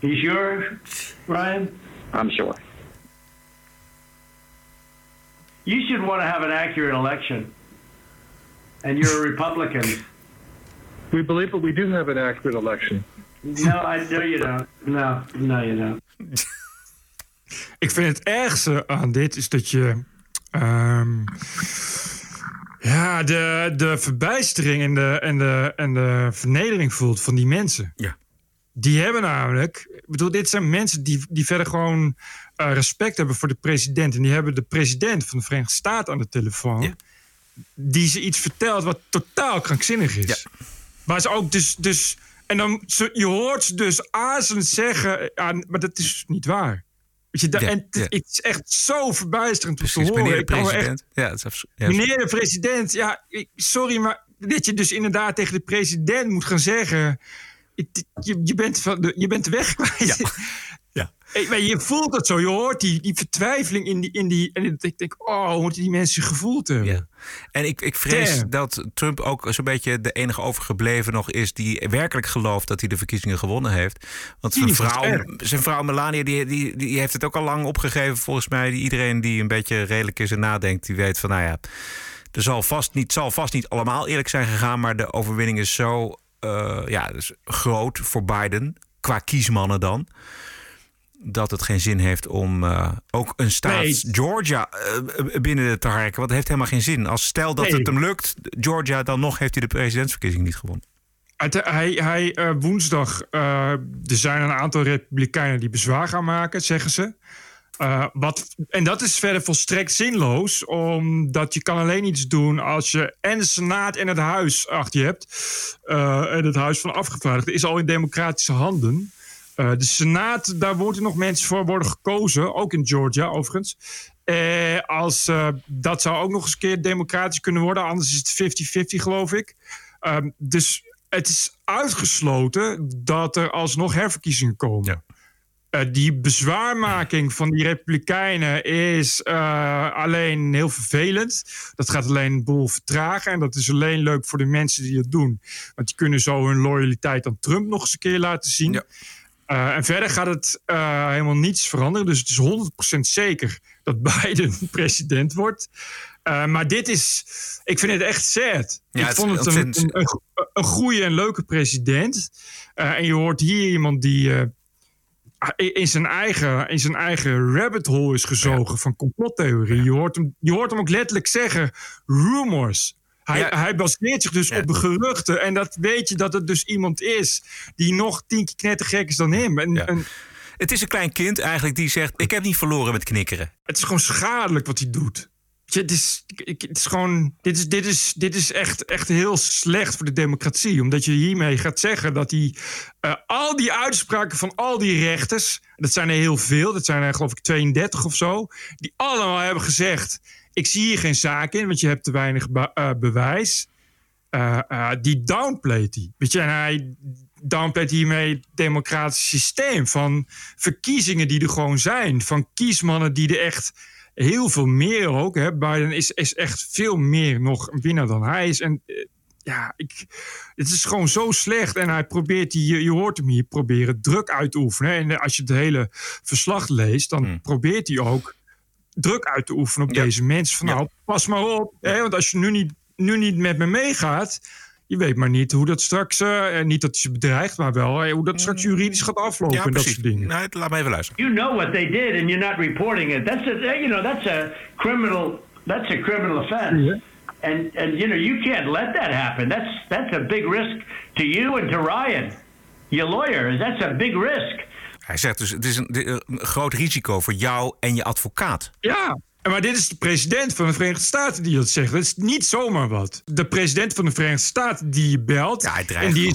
You sure, Ryan? I'm sure. You should want to have an accurate election. And you're a Republican. We believe that we do have an accurate election. No, I know you don't. No, no, you don't. Ik vind het ergste aan dit is dat je. ehm, ja, de, de verbijstering en de, en, de, en de vernedering voelt van die mensen. Ja. Die hebben namelijk. Ik bedoel, dit zijn mensen die, die verder gewoon eh, respect hebben voor de president. En die hebben de president van de Verenigde Staten aan de telefoon. Die ze iets vertelt wat totaal krankzinnig is. Maar ze ook dus. dus en dan, ze, je hoort ze dus aarzelend zeggen. Ja, maar dat is niet waar. Weet je, da- Ja, en het, ja. is echt zo verbijsterend om te horen. meneer de president. Echt, Ja, is ja, meneer de president, ja, ik- sorry, maar dat je dus inderdaad tegen de president moet gaan zeggen. Je, je, bent, van de, je bent de weg kwijt. Ja. Je voelt het zo, je hoort die, die vertwijfeling in die, in die. En ik denk, oh, hoe moeten die mensen gevoeld hebben? Ja. En ik, ik vrees Damn. dat Trump ook zo'n beetje de enige overgebleven nog is die werkelijk gelooft dat hij de verkiezingen gewonnen heeft. Want zijn vrouw, zijn vrouw Melania, die, die, die heeft het ook al lang opgegeven volgens mij. Iedereen die een beetje redelijk is en nadenkt, die weet van nou ja, er zal vast niet, zal vast niet allemaal eerlijk zijn gegaan, maar de overwinning is zo eh, ja, dus groot voor Biden, qua kiesmannen dan. Dat het geen zin heeft om eh, ook een staat Nee. Georgia eh, binnen te harken. Want het heeft helemaal geen zin. Als stel dat Nee. het hem lukt, Georgia, dan nog heeft hij de presidentsverkiezing niet gewonnen. Hij, hij, eh, woensdag, eh, er zijn een aantal republikeinen die bezwaar gaan maken, zeggen ze. Eh, wat, en dat is verder volstrekt zinloos, omdat je kan alleen iets doen als je en de Senaat en het Huis achter je hebt. Eh, en het Huis van Afgevaardigden is al in democratische handen. Uh, de Senaat, daar worden nog mensen voor worden gekozen. Ook in Georgia, overigens. Uh, als, uh, dat zou ook nog eens een keer democratisch kunnen worden. Anders is het 50-50, geloof ik. Um, dus het is uitgesloten dat er alsnog herverkiezingen komen. Ja. Die bezwaarmaking van die Republikeinen is alleen heel vervelend. Dat gaat alleen een boel vertragen. En dat is alleen leuk voor de mensen die het doen. Want die kunnen zo hun loyaliteit aan Trump nog eens een keer laten zien. Ja. Uh, en verder gaat het helemaal niets veranderen. Dus het is 100% zeker dat Biden president wordt. maar dit is, ik vind het echt sad. Ja, ik vond het een, een, een, een goede en leuke president. en je hoort hier iemand die in zijn eigen, in zijn eigen rabbit hole is gezogen van complottheorie. Je, hoort hem, je hoort hem ook letterlijk zeggen: rumors. Hij, ja. hij baseert zich dus op geruchten. En dat weet je dat het dus iemand is die nog tien keer knettergek is dan hem. En, en, het is een klein kind eigenlijk die zegt: Ik heb niet verloren met knikkeren. Het is gewoon schadelijk wat hij doet. Het is, het is gewoon. Dit is, dit is, dit is echt, echt heel slecht voor de democratie. Omdat je hiermee gaat zeggen dat die. Uh, al die uitspraken van al die rechters. Dat zijn er heel veel. Dat zijn er geloof ik 32 of zo. Die allemaal hebben gezegd. Ik zie hier geen zaak in, want je hebt te weinig be uh, bewijs. Uh, die downplayt hij. Weet je, en hij downplayt hiermee het democratisch systeem. Van verkiezingen die er gewoon zijn. Van kiesmannen die er echt heel veel meer ook. Hè. Biden is, is echt veel meer nog een winnaar dan hij is. En ja, ik, het is gewoon zo slecht. En hij probeert, je, je hoort hem hier proberen druk uit te oefenen. En als je het hele verslag leest, dan hmm. probeert hij ook druk uit te oefenen op ja. deze mensen. Van ja. nou, pas maar op. Hè, want als je nu niet, nu niet met me meegaat je weet maar niet hoe dat straks, uh, niet dat ze bedreigt, maar wel uh, hoe dat straks juridisch gaat aflopen ja, en dat soort dingen. Nou, laat me even luisteren. You know what they did and you're not reporting it. That's a, you know, that's a criminal, that's a criminal offense. Yeah. And, and you know, you can't let that happen. That's, that's a big risk to you and to Ryan, your lawyer. That's a big risk. Hij zegt dus, het is een, een groot risico voor jou en je advocaat. Ja, maar dit is de president van de Verenigde Staten die dat zegt. Dat is niet zomaar wat. De president van de Verenigde Staten die je belt. Ja, hij en, die,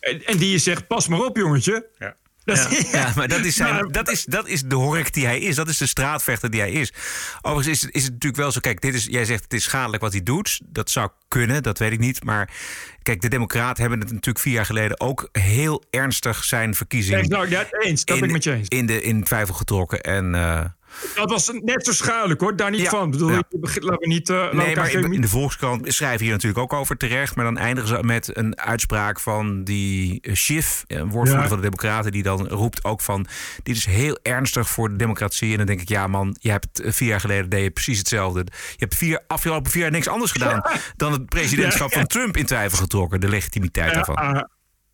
en die je zegt: pas maar op, jongetje. Ja. Dat ja, ja, maar dat is, zijn, dat, is, dat is de hork die hij is. Dat is de straatvechter die hij is. Overigens is, is het natuurlijk wel zo. Kijk, dit is, jij zegt het is schadelijk wat hij doet. Dat zou kunnen, dat weet ik niet. Maar kijk, de Democraten hebben het natuurlijk vier jaar geleden ook heel ernstig zijn verkiezingen. Ja, eens, dat in, ben ik met je eens. In, de, in twijfel getrokken. En. Uh, dat was net zo schadelijk hoor, daar niet ja, van. bedoel, ja. laten we niet. Uh, nee, maar in, in, de Volkskrant schrijven hier natuurlijk ook over terecht. Maar dan eindigen ze met een uitspraak van die Schiff, een woordvoerder ja. van de Democraten, die dan roept ook van: Dit is heel ernstig voor de democratie. En dan denk ik, ja, man, je hebt vier jaar geleden deed je precies hetzelfde. Je hebt vier, afgelopen vier jaar niks anders gedaan dan het presidentschap van Trump in twijfel getrokken, de legitimiteit daarvan.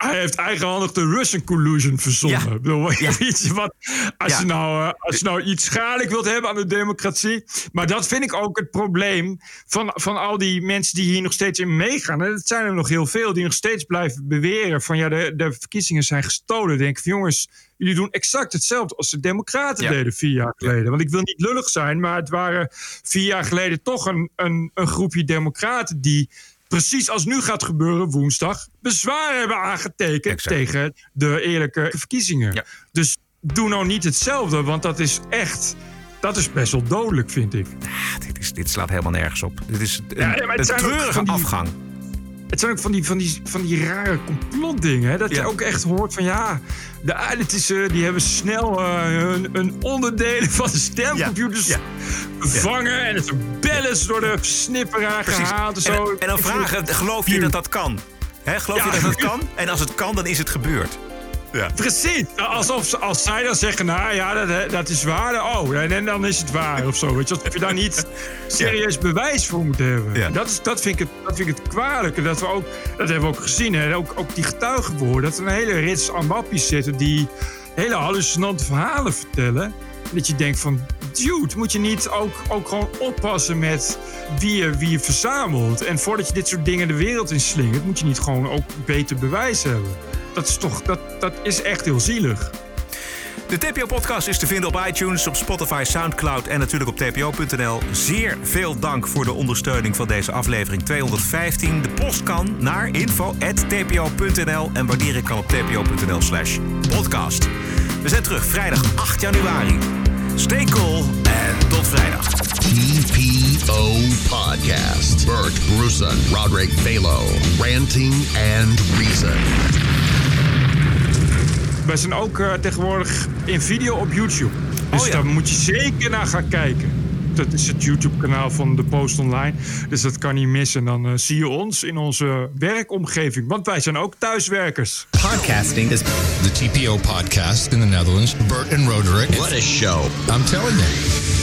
Hij heeft eigenhandig de Russian collusion verzonnen. Ja. Bedoel, ja. wat, als, ja. je nou, uh, als je nou iets schadelijk wilt hebben aan de democratie. Maar dat vind ik ook het probleem van, van al die mensen die hier nog steeds in meegaan. En dat zijn er nog heel veel die nog steeds blijven beweren van ja, de, de verkiezingen zijn gestolen. Denk van jongens, jullie doen exact hetzelfde als de Democraten deden vier jaar geleden. Want ik wil niet lullig zijn, maar het waren vier jaar geleden toch een, een, een groepje Democraten die precies als nu gaat gebeuren woensdag, bezwaar hebben aangetekend exact. tegen de eerlijke verkiezingen. Ja. Dus doe nou niet hetzelfde, want dat is echt. Dat is best wel dodelijk, vind ik. Ah, dit, is, dit slaat helemaal nergens op. Dit is een, ja, een treurige die, afgang. Het zijn ook van die, van die, van die rare complotdingen. Dat ja. je ook echt hoort van ja, de uh, die hebben snel uh, hun, hun, onderdelen van de stemcomputers ja. vervangen. En het bellen door de snipperaar gehaald en zo. En, en dan vragen, geloof je dat dat kan? Geloof je dat dat kan? En als het kan, dan is het gebeurd. Ja. Precies. Alsof ze, als zij dan zeggen, nou ja, dat, dat is waar. Oh, en dan is het waar of zo. Weet je, alsof je daar niet serieus ja. bewijs voor moet hebben. Ja. Dat, is, dat, vind ik het, dat vind ik het kwalijke. Dat, we ook, dat hebben we ook gezien. Hè. Ook, ook die getuigenwoorden. Dat er een hele rits ambappies zitten die hele hallucinante verhalen vertellen. Dat je denkt van, dude, moet je niet ook, ook gewoon oppassen met wie je, wie je verzamelt. En voordat je dit soort dingen de wereld in slingert, moet je niet gewoon ook beter bewijs hebben dat is toch, dat, dat is echt heel zielig. De TPO-podcast is te vinden op iTunes, op Spotify, Soundcloud en natuurlijk op tpo.nl. Zeer veel dank voor de ondersteuning van deze aflevering 215. De post kan naar info.tpo.nl en waarderen kan op tpo.nl slash podcast. We zijn terug vrijdag 8 januari. Stay cool en tot vrijdag. TPO Podcast. Bert Bruson, Roderick Balo, Ranting and Reason. Wij zijn ook uh, tegenwoordig in video op YouTube. Dus oh, ja. daar moet je zeker naar gaan kijken. Dat is het YouTube-kanaal van de Post Online. Dus dat kan niet missen. Dan uh, zie je ons in onze werkomgeving. Want wij zijn ook thuiswerkers. Podcasting is the TPO podcast in the Netherlands. Bert and Roderick. What a show. I'm telling you.